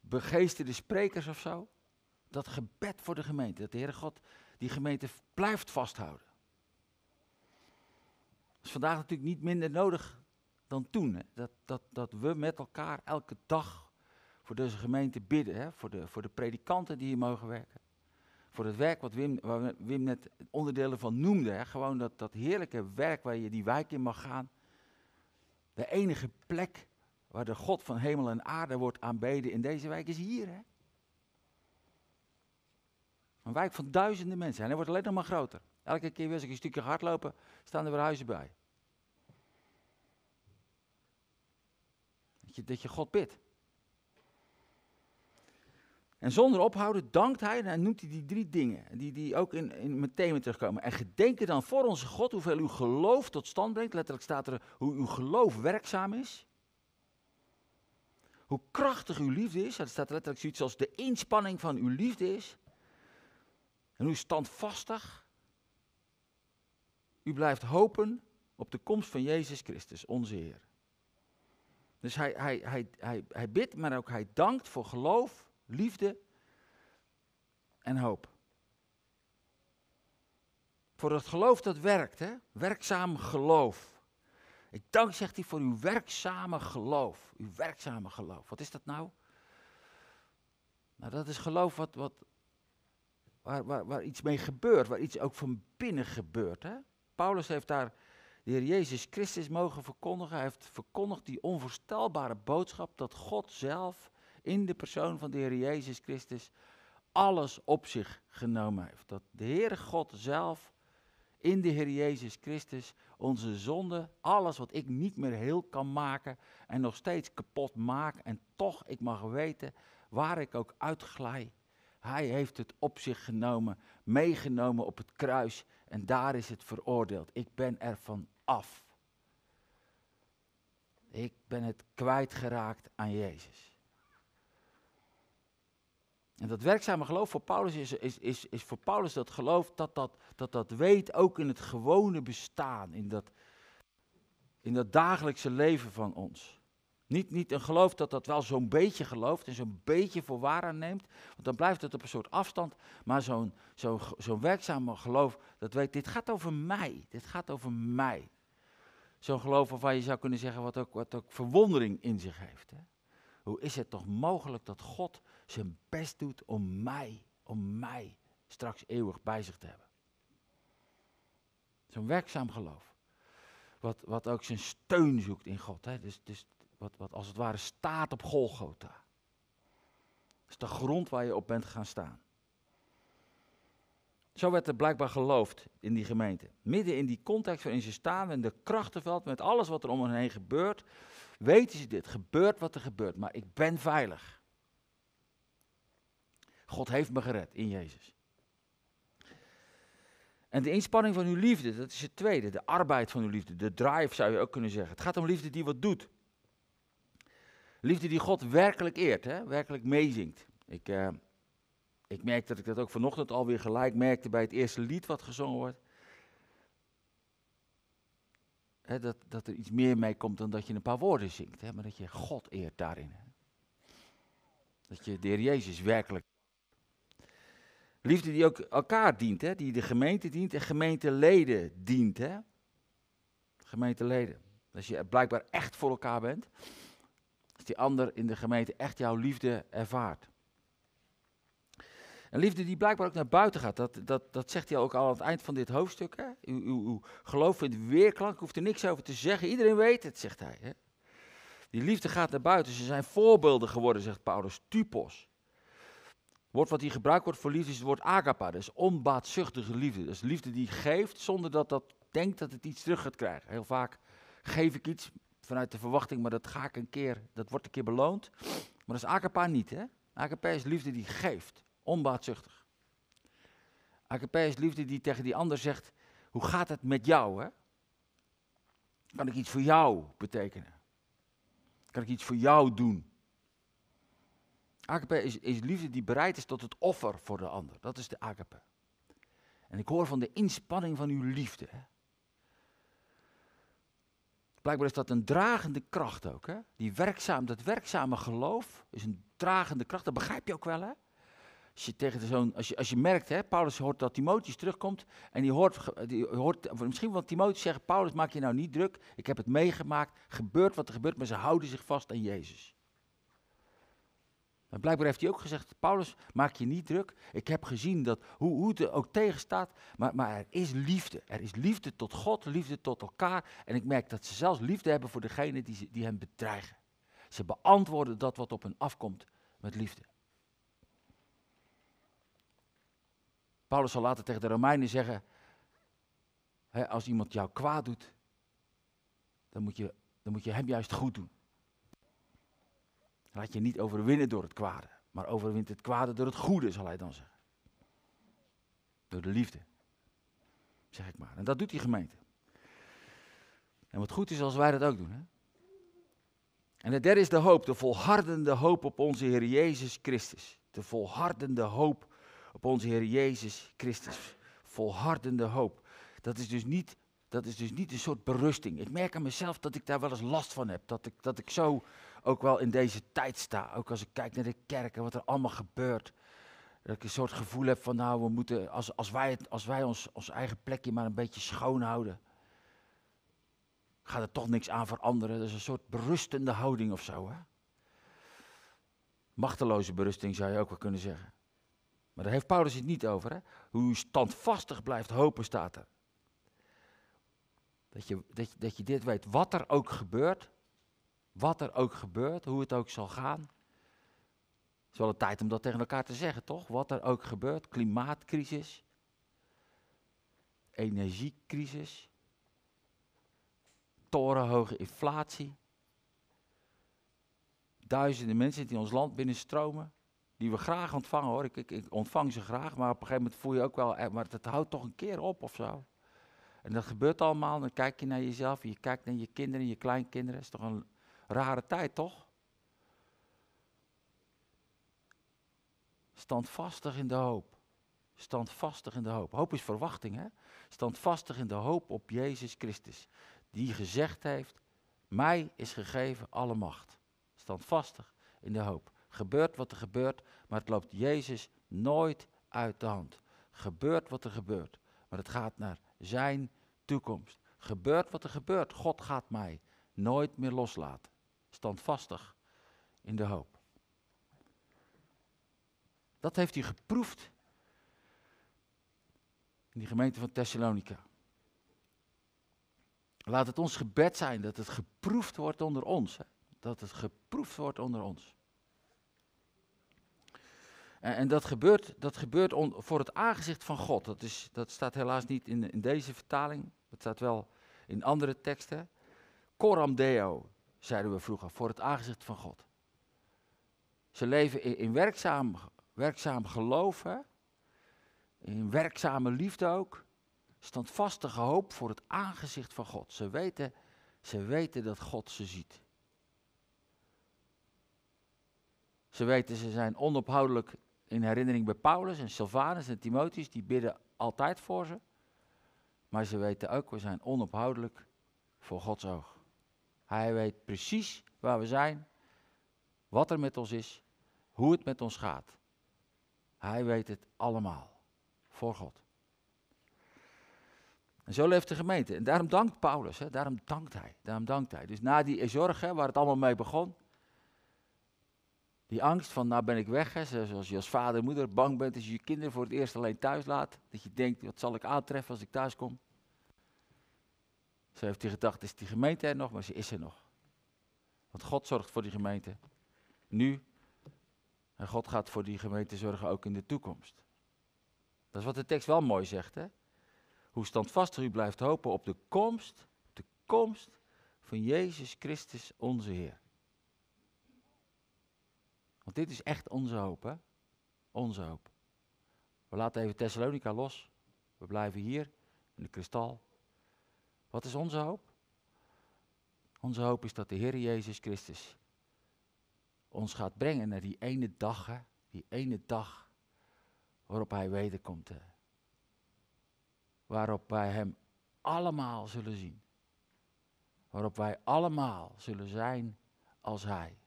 begeesterde sprekers of zo. Dat gebed voor de gemeente, dat de Heere God die gemeente blijft vasthouden. Dat is vandaag natuurlijk niet minder nodig dan toen. Hè? Dat, dat, dat we met elkaar elke dag voor deze gemeente bidden. Hè? Voor, de, voor de predikanten die hier mogen werken. Voor het werk wat Wim, waar Wim net onderdelen van noemde. Hè? Gewoon dat, dat heerlijke werk waar je die wijk in mag gaan. De enige plek waar de God van hemel en aarde wordt aanbeden in deze wijk is hier. Hè? Een wijk van duizenden mensen. En hij wordt alleen nog maar groter. Elke keer weer als ik een stukje hardlopen, staan er weer huizen bij. Dat je, dat je God bidt. En zonder ophouden dankt hij en noemt hij die drie dingen, die, die ook in, in thema terugkomen. En gedenken dan voor onze God hoeveel uw geloof tot stand brengt. Letterlijk staat er hoe uw geloof werkzaam is. Hoe krachtig uw liefde is. Er staat letterlijk zoiets als de inspanning van uw liefde is. En hoe standvastig u blijft hopen op de komst van Jezus Christus, onze Heer. Dus hij, hij, hij, hij, hij bidt, maar ook hij dankt voor geloof, liefde en hoop. Voor het geloof dat werkt, hè? werkzaam geloof. Ik dank, zegt hij, voor uw werkzame geloof. Uw werkzame geloof. Wat is dat nou? Nou, dat is geloof wat, wat, waar, waar, waar iets mee gebeurt, waar iets ook van binnen gebeurt. Hè? Paulus heeft daar de Heer Jezus Christus mogen verkondigen. Hij heeft verkondigd die onvoorstelbare boodschap dat God zelf in de persoon van de Heer Jezus Christus alles op zich genomen heeft. Dat de Heere God zelf in de Heer Jezus Christus onze zonde, alles wat ik niet meer heel kan maken en nog steeds kapot maak en toch ik mag weten waar ik ook uitglij, hij heeft het op zich genomen, meegenomen op het kruis en daar is het veroordeeld. Ik ben er van af. Ik ben het kwijtgeraakt aan Jezus. En dat werkzame geloof voor Paulus is, is, is, is voor Paulus dat geloof dat dat, dat dat weet ook in het gewone bestaan, in dat, in dat dagelijkse leven van ons. Niet, niet een geloof dat dat wel zo'n beetje gelooft en zo'n beetje voor waar aanneemt, want dan blijft het op een soort afstand. Maar zo'n zo'n zo'n werkzame geloof dat weet, dit gaat over mij, dit gaat over mij. Zo'n geloof waarvan je zou kunnen zeggen wat ook, wat ook verwondering in zich heeft. Hè? Hoe is het toch mogelijk dat God zijn best doet om mij, om mij straks eeuwig bij zich te hebben? Zo'n werkzaam geloof. Wat, wat ook zijn steun zoekt in God. Hè? Dus, dus wat, wat als het ware staat op Golgotha. Dat is de grond waar je op bent gaan staan. Zo werd er blijkbaar geloofd in die gemeente. Midden in die context waarin ze staan en de krachtenveld met alles wat er om hen heen gebeurt, weten ze dit. Gebeurt wat er gebeurt, maar ik ben veilig. God heeft me gered in Jezus. En de inspanning van uw liefde, dat is het tweede. De arbeid van uw liefde, de drive zou je ook kunnen zeggen. Het gaat om liefde die wat doet. Liefde die God werkelijk eert, hè? werkelijk meezingt. Ik, uh, ik merk dat ik dat ook vanochtend alweer gelijk merkte bij het eerste lied wat gezongen wordt. Dat, dat er iets meer mee komt dan dat je een paar woorden zingt, hè? maar dat je God eert daarin. Dat je de Heer Jezus werkelijk. Liefde die ook elkaar dient, hè? die de gemeente dient en gemeenteleden dient. Hè? Gemeenteleden. Als je blijkbaar echt voor elkaar bent, die ander in de gemeente echt jouw liefde ervaart. Een liefde die blijkbaar ook naar buiten gaat. Dat, dat, dat zegt hij ook al aan het eind van dit hoofdstuk. Hè? Uw, uw, uw geloof vindt weerklank, hoeft er niks over te zeggen. Iedereen weet het, zegt hij. Hè? Die liefde gaat naar buiten. Ze zijn voorbeelden geworden, zegt Paulus. Typos. Het woord wat hier gebruikt wordt voor liefde is het woord agapa. Dat is onbaatzuchtige liefde. Dat is liefde die geeft zonder dat dat denkt dat het iets terug gaat krijgen. Heel vaak geef ik iets vanuit de verwachting, maar dat ga ik een keer, dat wordt een keer beloond. Maar dat is agapa niet, hè? Agapa is liefde die geeft. Onbaatzuchtig. Agape is liefde die tegen die ander zegt, hoe gaat het met jou? Hè? Kan ik iets voor jou betekenen? Kan ik iets voor jou doen? Agape is, liefde die bereid is tot het offer voor de ander. Dat is de agape. En ik hoor van de inspanning van uw liefde. Hè? Blijkbaar is dat een dragende kracht ook. Hè? Die werkzaam, dat werkzame geloof is een dragende kracht. Dat begrijp je ook wel, hè? Als je, tegen zo'n, als je, als je merkt, hè, Paulus hoort dat Timotheus terugkomt en die hoort, die hoort misschien wel Timotheus zeggen, Paulus maak je nou niet druk, ik heb het meegemaakt, gebeurt wat er gebeurt, maar ze houden zich vast aan Jezus. En blijkbaar heeft hij ook gezegd, Paulus maak je niet druk, ik heb gezien dat, hoe, hoe het er ook tegen staat, maar, maar er is liefde. Er is liefde tot God, liefde tot elkaar en ik merk dat ze zelfs liefde hebben voor degene die, die hen bedreigen. Ze beantwoorden dat wat op hen afkomt met liefde. Paulus zal later tegen de Romeinen zeggen, hè, als iemand jou kwaad doet, dan moet, je, dan moet je hem juist goed doen. Laat je niet overwinnen door het kwade, maar overwint het kwade door het goede, zal hij dan zeggen. Door de liefde, zeg ik maar. En dat doet die gemeente. En wat goed is als wij dat ook doen. Hè? En de derde is de hoop, de volhardende hoop op onze Heer Jezus Christus. De volhardende hoop op onze Heer Jezus Christus. Volhardende hoop. Dat is dus niet, dat is dus niet een soort berusting. Ik merk aan mezelf dat ik daar wel eens last van heb. Dat ik, dat ik zo ook wel in deze tijd sta. Ook als ik kijk naar de kerk en wat er allemaal gebeurt. Dat ik een soort gevoel heb van nou, we moeten, als, als wij, als wij ons, ons eigen plekje maar een beetje schoon houden. Gaat er toch niks aan veranderen. Dat is een soort berustende houding of zo. Hè? Machteloze berusting zou je ook wel kunnen zeggen. Maar daar heeft Paulus het niet over. Hè? Hoe standvastig blijft hopen, staat er. Dat je, dat, je, dat je dit weet, wat er ook gebeurt, wat er ook gebeurt, hoe het ook zal gaan. Het is wel een tijd om dat tegen elkaar te zeggen, toch? Wat er ook gebeurt, klimaatcrisis, energiecrisis, torenhoge inflatie, duizenden mensen die ons land binnenstromen die we graag ontvangen hoor. Ik, ik, ik, ontvang ze graag, maar op een gegeven moment voel je ook wel, eh, maar het houdt toch een keer op of zo. En dat gebeurt allemaal, dan kijk je naar jezelf, je kijkt naar je kinderen, je kleinkinderen. Is toch een rare tijd, toch? Standvastig in de hoop. Standvastig in de hoop. Hoop is verwachting, hè? Standvastig in de hoop op Jezus Christus. Die gezegd heeft, mij is gegeven alle macht. Standvastig in de hoop. Gebeurt wat er gebeurt, maar het loopt Jezus nooit uit de hand. Gebeurt wat er gebeurt, maar het gaat naar zijn toekomst. Gebeurt wat er gebeurt, God gaat mij nooit meer loslaten. Standvastig in de hoop. Dat heeft hij geproefd in die gemeente van Thessalonica. Laat het ons gebed zijn dat het geproefd wordt onder ons. Dat het geproefd wordt onder ons. En, en dat gebeurt, dat gebeurt voor het aangezicht van God. Dat, is, dat staat helaas niet in, in deze vertaling. Dat staat wel in andere teksten. Coram Deo, zeiden we vroeger, voor het aangezicht van God. Ze leven in, in werkzaam, werkzaam geloof, hè? in werkzame liefde ook. Standvastige hoop voor het aangezicht van God. Ze weten, ze weten dat God ze ziet. Ze weten, ze zijn onophoudelijk in herinnering bij Paulus en Silvanus en Timotheus, die bidden altijd voor ze. Maar ze weten ook, we zijn onophoudelijk voor Gods oog. Hij weet precies waar we zijn, wat er met ons is, hoe het met ons gaat. Hij weet het allemaal voor God. En zo leeft de gemeente. En daarom dankt Paulus, hè, daarom dankt hij. Daarom dankt hij. Dus na die zorg, waar het allemaal mee begon, die angst van, nou ben ik weg, hè, zoals je als vader en moeder bang bent als je je kinderen voor het eerst alleen thuis laat. Dat je denkt, wat zal ik aantreffen als ik thuis kom? Zo heeft hij gedacht, is die gemeente er nog? Maar ze is er nog. Want God zorgt voor die gemeente. Nu. En God gaat voor die gemeente zorgen ook in de toekomst. Dat is wat de tekst wel mooi zegt, hè? Hoe standvastig u blijft hopen op de komst, de komst van Jezus Christus onze Heer. Want dit is echt onze hoop, hè? Onze hoop. We laten even Thessalonica los. We blijven hier in de kristal. Wat is onze hoop? Onze hoop is dat de Heer Jezus Christus ons gaat brengen naar die ene dag? Die ene dag waarop Hij wederkomt. Waarop wij Hem allemaal zullen zien. Waarop wij allemaal zullen zijn als Hij.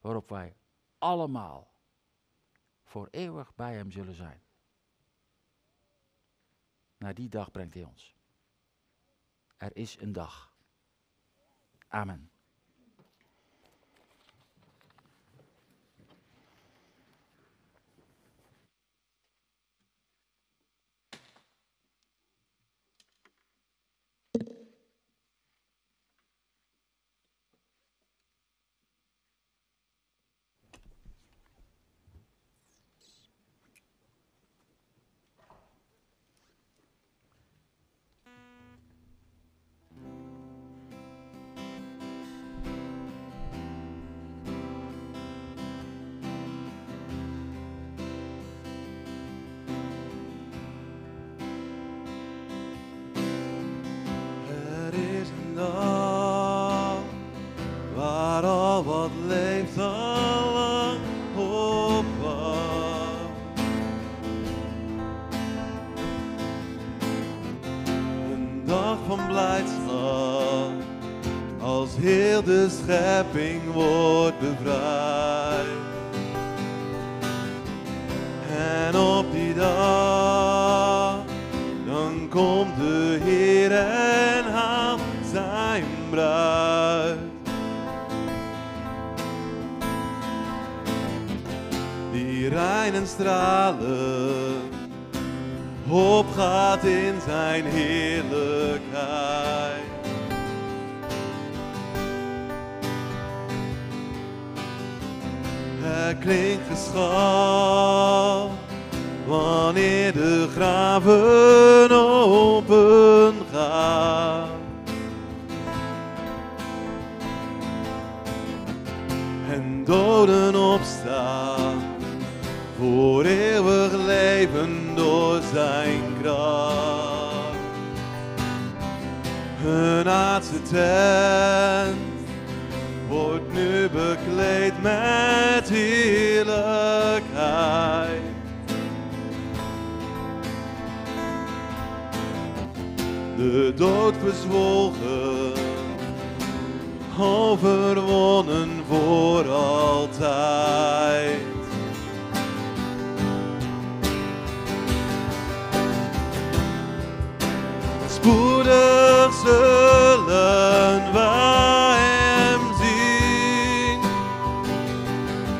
Waarop wij allemaal voor eeuwig bij Hem zullen zijn. Naar die dag brengt Hij ons. Er is een dag. Amen. In zijn heerlijkheid.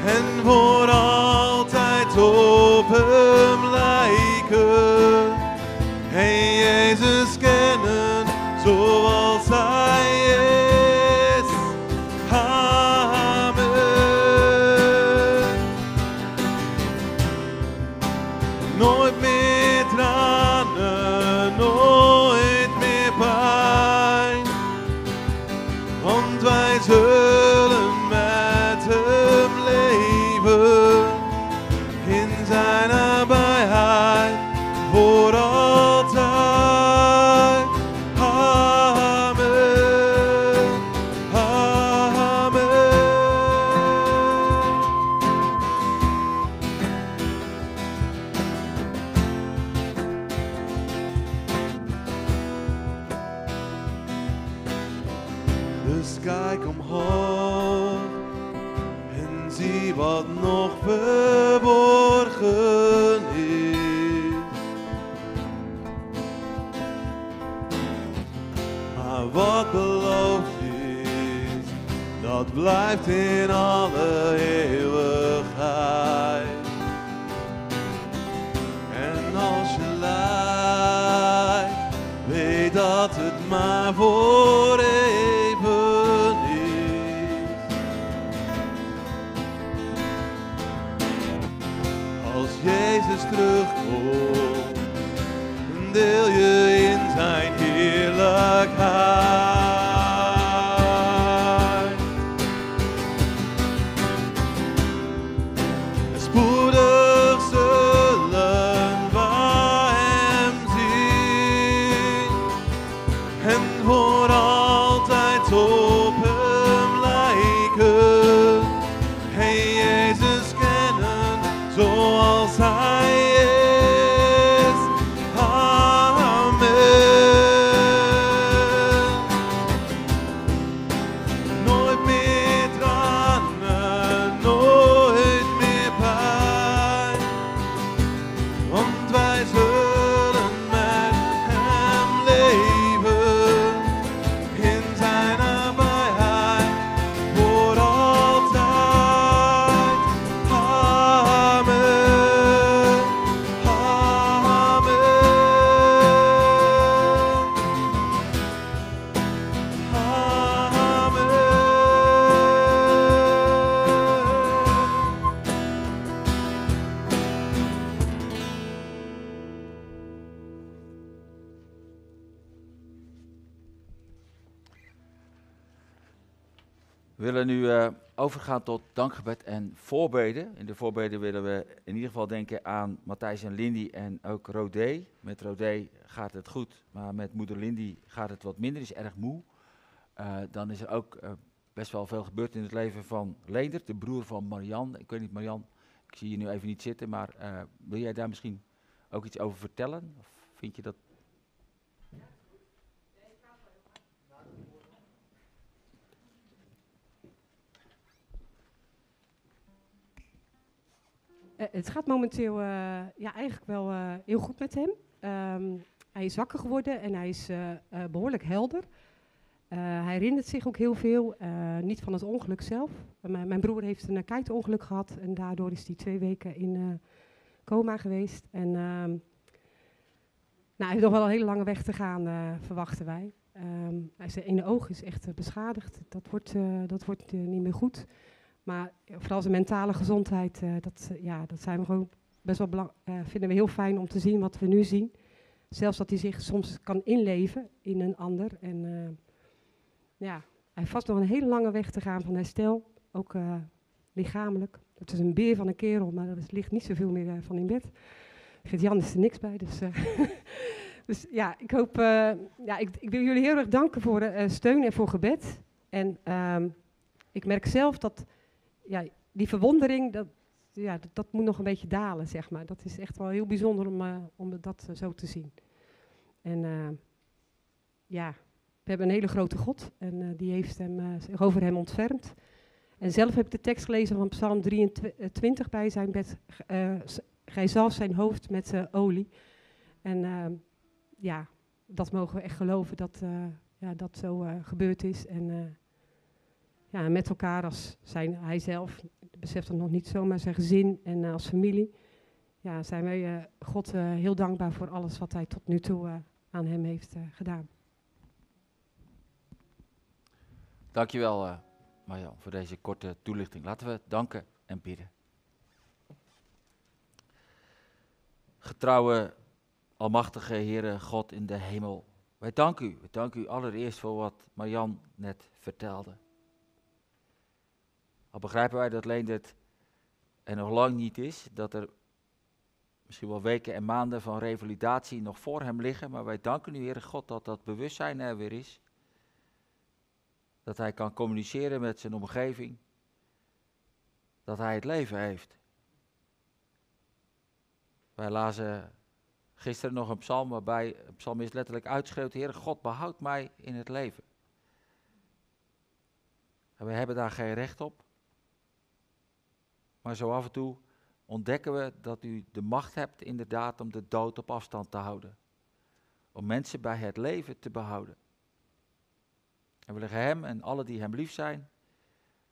En voor altijd op overgaan tot dankgebed en voorbeden. In de voorbeden willen we in ieder geval denken aan Matthijs en Lindy en ook Rodé. Met Rodé gaat het goed, maar met moeder Lindy gaat het wat minder, is erg moe. Eh, dan is er ook eh, best wel veel gebeurd in het leven van Leendert, de broer van Marian. Ik weet niet, Marian, ik zie je nu even niet zitten, maar eh, wil jij daar misschien ook iets over vertellen? Of vind je dat... het gaat momenteel eh, ja, eigenlijk wel eh, heel goed met hem. Ehm, hij is wakker geworden en hij is eh, eh, behoorlijk helder. Eh, hij herinnert zich ook heel veel, eh, niet van het ongeluk zelf. Eh, mijn, mijn broer heeft een kiteongeluk gehad en daardoor is hij twee weken in eh, coma geweest. En ehm, nou, hij heeft nog wel een hele lange weg te gaan, eh, verwachten wij. Ehm, hij zijn ene oog is echt eh, beschadigd. Dat wordt, eh, dat wordt eh, niet meer goed. Maar vooral zijn mentale gezondheid, eh, dat, eh, ja, dat zijn we gewoon best wel belang, eh, vinden we heel fijn om te zien wat we nu zien. Zelfs dat hij zich soms kan inleven in een ander. En ja, hij heeft vast nog een hele lange weg te gaan van herstel, ook lichamelijk. Het is een beer van een kerel, maar er ligt niet zoveel meer van in bed. Gert-Jan is er niks bij, dus... Dus ja, ik hoop, ja, ik, ik wil jullie heel erg danken voor eh, steun en voor gebed. En ehm, ik merk zelf dat ja, die verwondering, dat, ja, dat, moet nog een beetje dalen, zeg maar. Dat is echt wel heel bijzonder om, eh, om dat eh, zo te zien. En eh, ja, we hebben een hele grote God en die heeft hem, zich over hem ontfermd. En zelf heb ik de tekst gelezen van Psalm 23 bij zijn bed. Gij zalft zijn hoofd met olie. En ehm, ja, dat mogen we echt geloven dat ja, dat zo gebeurd is. En ja, met elkaar als zijn, hij zelf, beseft het nog niet zo, maar zijn gezin en eh, als familie. Ja, zijn wij eh, God eh, heel dankbaar voor alles wat hij tot nu toe aan hem heeft gedaan. Dankjewel, eh Marjan, voor deze korte toelichting. Laten we danken en bidden. Getrouwe, almachtige Heere God in de hemel. Wij danken u. We danken u allereerst voor wat Marjan net vertelde. Begrijpen wij dat Leendert er nog lang niet is, dat er misschien wel weken en maanden van revalidatie nog voor hem liggen, maar wij danken u, Heere God, dat dat bewustzijn er weer is. Dat hij kan communiceren met zijn omgeving. Dat hij het leven heeft. Wij lazen gisteren nog een psalm waarbij een psalmist letterlijk uitschreeuwt: Heer God, behoud mij in het leven. En we hebben daar geen recht op. Maar zo af en toe ontdekken we dat u de macht hebt inderdaad om de dood op afstand te houden. Om mensen bij het leven te behouden. En we leggen hem en alle die hem lief zijn,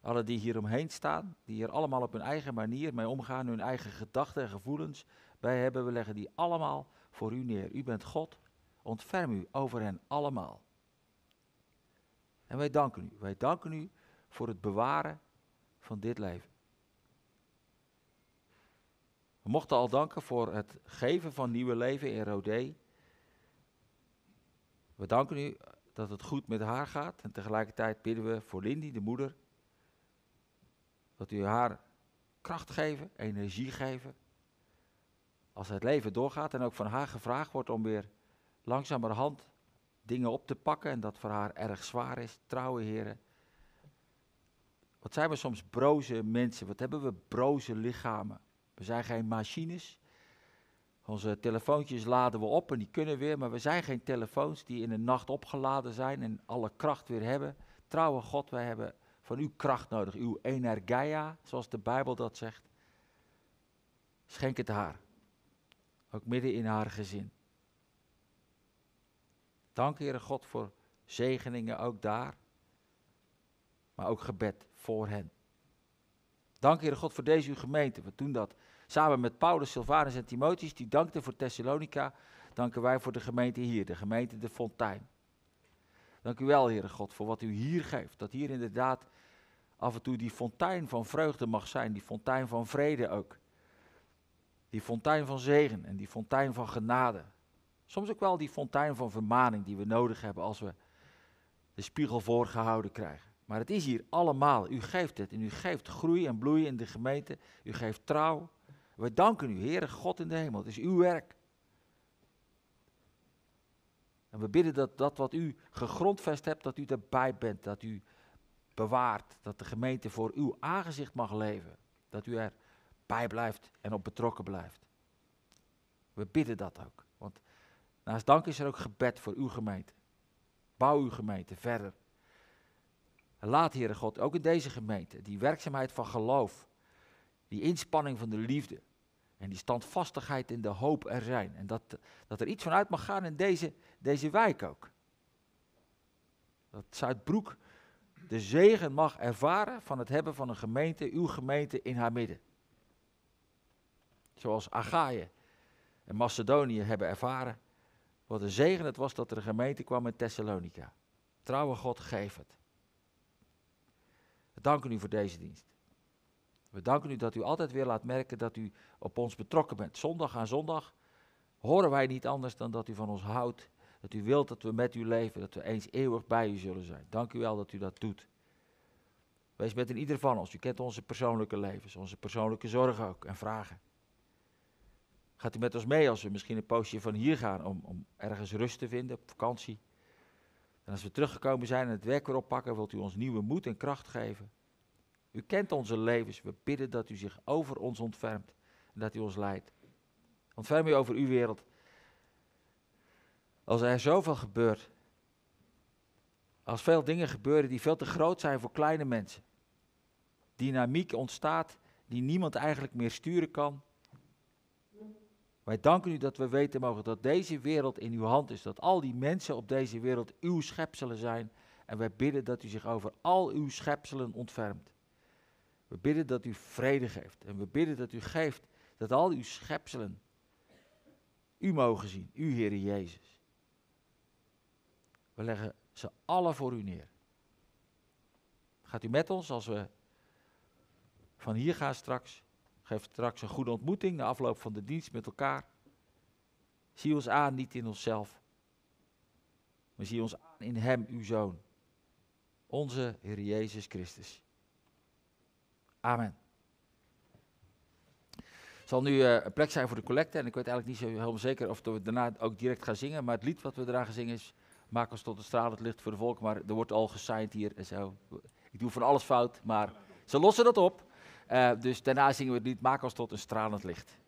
alle die hier omheen staan, die hier allemaal op hun eigen manier mee omgaan, hun eigen gedachten en gevoelens bij hebben, we leggen die allemaal voor u neer. U bent God, ontferm u over hen allemaal. En wij danken u, wij danken u voor het bewaren van dit leven. We mochten al danken voor het geven van nieuwe leven in Rodé. We danken u dat het goed met haar gaat. En tegelijkertijd bidden we voor Lindy, de moeder, dat u haar kracht geven, energie geven. Als het leven doorgaat en ook van haar gevraagd wordt om weer langzamerhand dingen op te pakken en dat voor haar erg zwaar is. Trouwe heren. Wat zijn we soms broze mensen? Wat hebben we broze lichamen? We zijn geen machines. Onze telefoontjes laden we op en die kunnen weer, maar we zijn geen telefoons die in de nacht opgeladen zijn en alle kracht weer hebben. Trouwe God, wij hebben van uw kracht nodig, uw energia, zoals de Bijbel dat zegt. Schenk het haar, ook midden in haar gezin. Dank, Heere God, voor zegeningen ook daar, maar ook gebed voor hen. Dank, Heere God, voor deze uw gemeente. We doen dat samen met Paulus, Silvanus en Timotheus, die dankten voor Thessalonica, danken wij voor de gemeente hier, de gemeente De Fontein. Dank u wel, Heere God, voor wat u hier geeft. Dat hier inderdaad af en toe die fontein van vreugde mag zijn, die fontein van vrede ook. Die fontein van zegen en die fontein van genade. Soms ook wel die fontein van vermaning die we nodig hebben als we de spiegel voorgehouden krijgen. Maar het is hier allemaal. U geeft het en u geeft groei en bloei in de gemeente. U geeft trouw. We danken u, Heere God in de hemel. Het is uw werk. En we bidden dat dat wat u gegrondvest hebt, dat u erbij bent. Dat u bewaart. Dat de gemeente voor uw aangezicht mag leven. Dat u erbij blijft en op betrokken blijft. We bidden dat ook. Want naast dank is er ook gebed voor uw gemeente. Bouw uw gemeente verder. Laat, Heere God, ook in deze gemeente, die werkzaamheid van geloof, die inspanning van de liefde en die standvastigheid in de hoop er zijn. En dat, dat er iets vanuit mag gaan in deze, deze wijk ook. Dat Zuidbroek de zegen mag ervaren van het hebben van een gemeente, uw gemeente in haar midden. Zoals Achaïe en Macedonië hebben ervaren. Wat een zegen het was dat er een gemeente kwam in Thessalonica. Trouwe God, geef het. We danken u voor deze dienst. We danken u dat u altijd weer laat merken dat u op ons betrokken bent. Zondag aan zondag horen wij niet anders dan dat u van ons houdt. Dat u wilt dat we met u leven, dat we eens eeuwig bij u zullen zijn. Dank u wel dat u dat doet. Wees met in ieder van ons. U kent onze persoonlijke levens, onze persoonlijke zorgen ook en vragen. Gaat u met ons mee als we misschien een poosje van hier gaan om, om ergens rust te vinden op vakantie? En als we teruggekomen zijn en het werk weer oppakken, wilt u ons nieuwe moed en kracht geven. U kent onze levens. We bidden dat u zich over ons ontfermt en dat u ons leidt. Ontferm u over uw wereld. Als er zoveel gebeurt Als veel dingen gebeuren die veel te groot zijn voor kleine mensen. Dynamiek ontstaat die niemand eigenlijk meer sturen kan. Wij danken u dat we weten mogen dat deze wereld in uw hand is. Dat al die mensen op deze wereld uw schepselen zijn. En wij bidden dat u zich over al uw schepselen ontfermt. We bidden dat u vrede geeft. En we bidden dat u geeft dat al uw schepselen u mogen zien. U, Heer Jezus. We leggen ze alle voor u neer. Gaat u met ons als we van hier gaan straks? Geef straks een goede ontmoeting na afloop van de dienst met elkaar. Zie ons aan, niet in onszelf. Maar zie ons aan in Hem, uw Zoon. Onze Heer Jezus Christus. Amen. Het zal nu eh, een plek zijn voor de collecte. En ik weet eigenlijk niet zo helemaal zeker of we daarna ook direct gaan zingen. Maar het lied wat we eraan gaan zingen is... Maak ons tot een stralend licht voor de volk. Maar er wordt al gesigned hier en zo. Ik doe van alles fout, maar ze lossen dat op. Eh, dus daarna zingen we het lied Maak ons tot een stralend licht.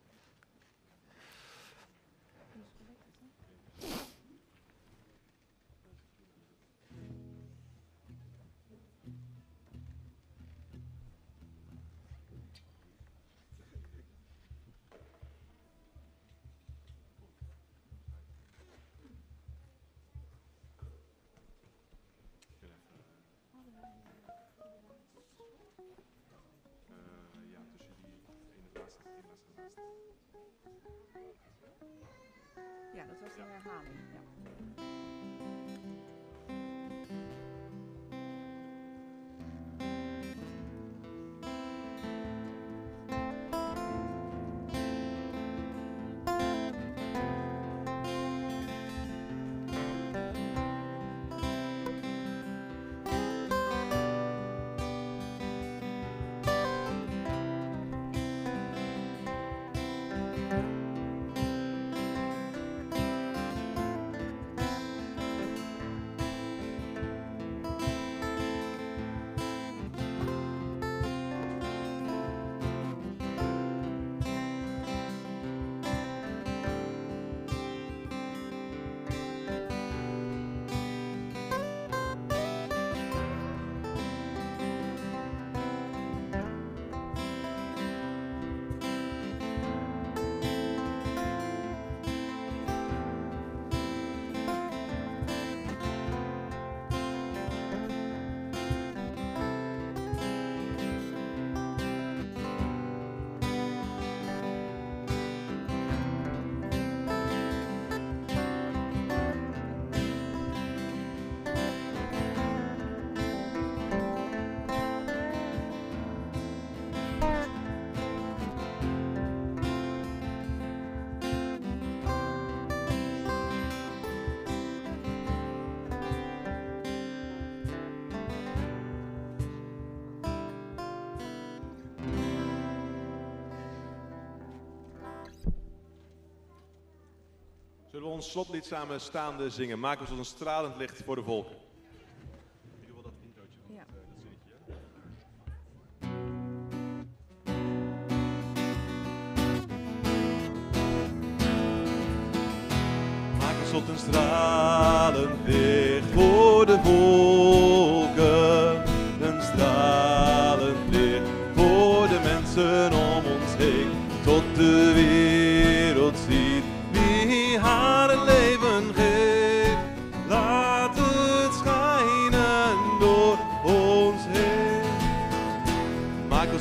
Ja, dat was een herhaling. Ons slotlied samen staande zingen? Maak ons tot een stralend licht voor de volken. Tot een stralend licht voor de volken. Een stralend licht voor de mensen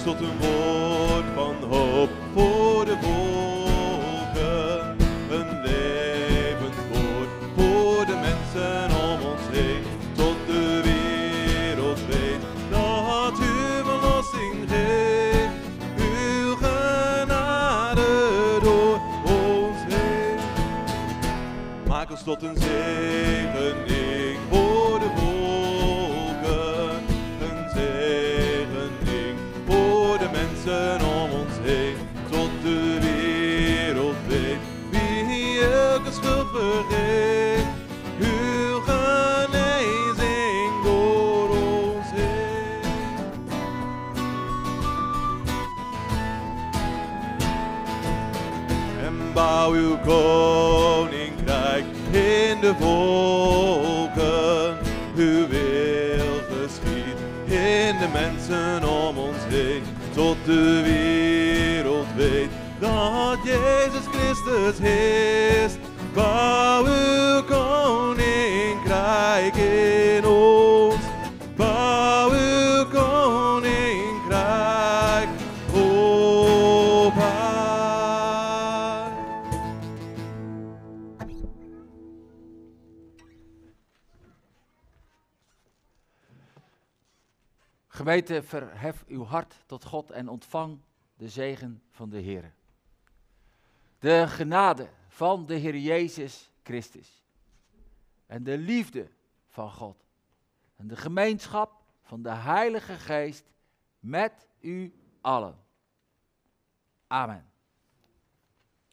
tot een woord van hoop voor de volken. Een levend woord voor de mensen om ons heen. Tot de wereld weet dat u verlossing geeft. Uw genade door ons heen. Maak ons tot een zegening Christus heerst. Bouw uw koninkrijk in ons, bouw uw koninkrijk op aarde. Gemeente, verhef uw hart tot God en ontvang de zegen van de Heer. De genade van de Heer Jezus Christus. En de liefde van God. En de gemeenschap van de Heilige Geest met u allen. Amen.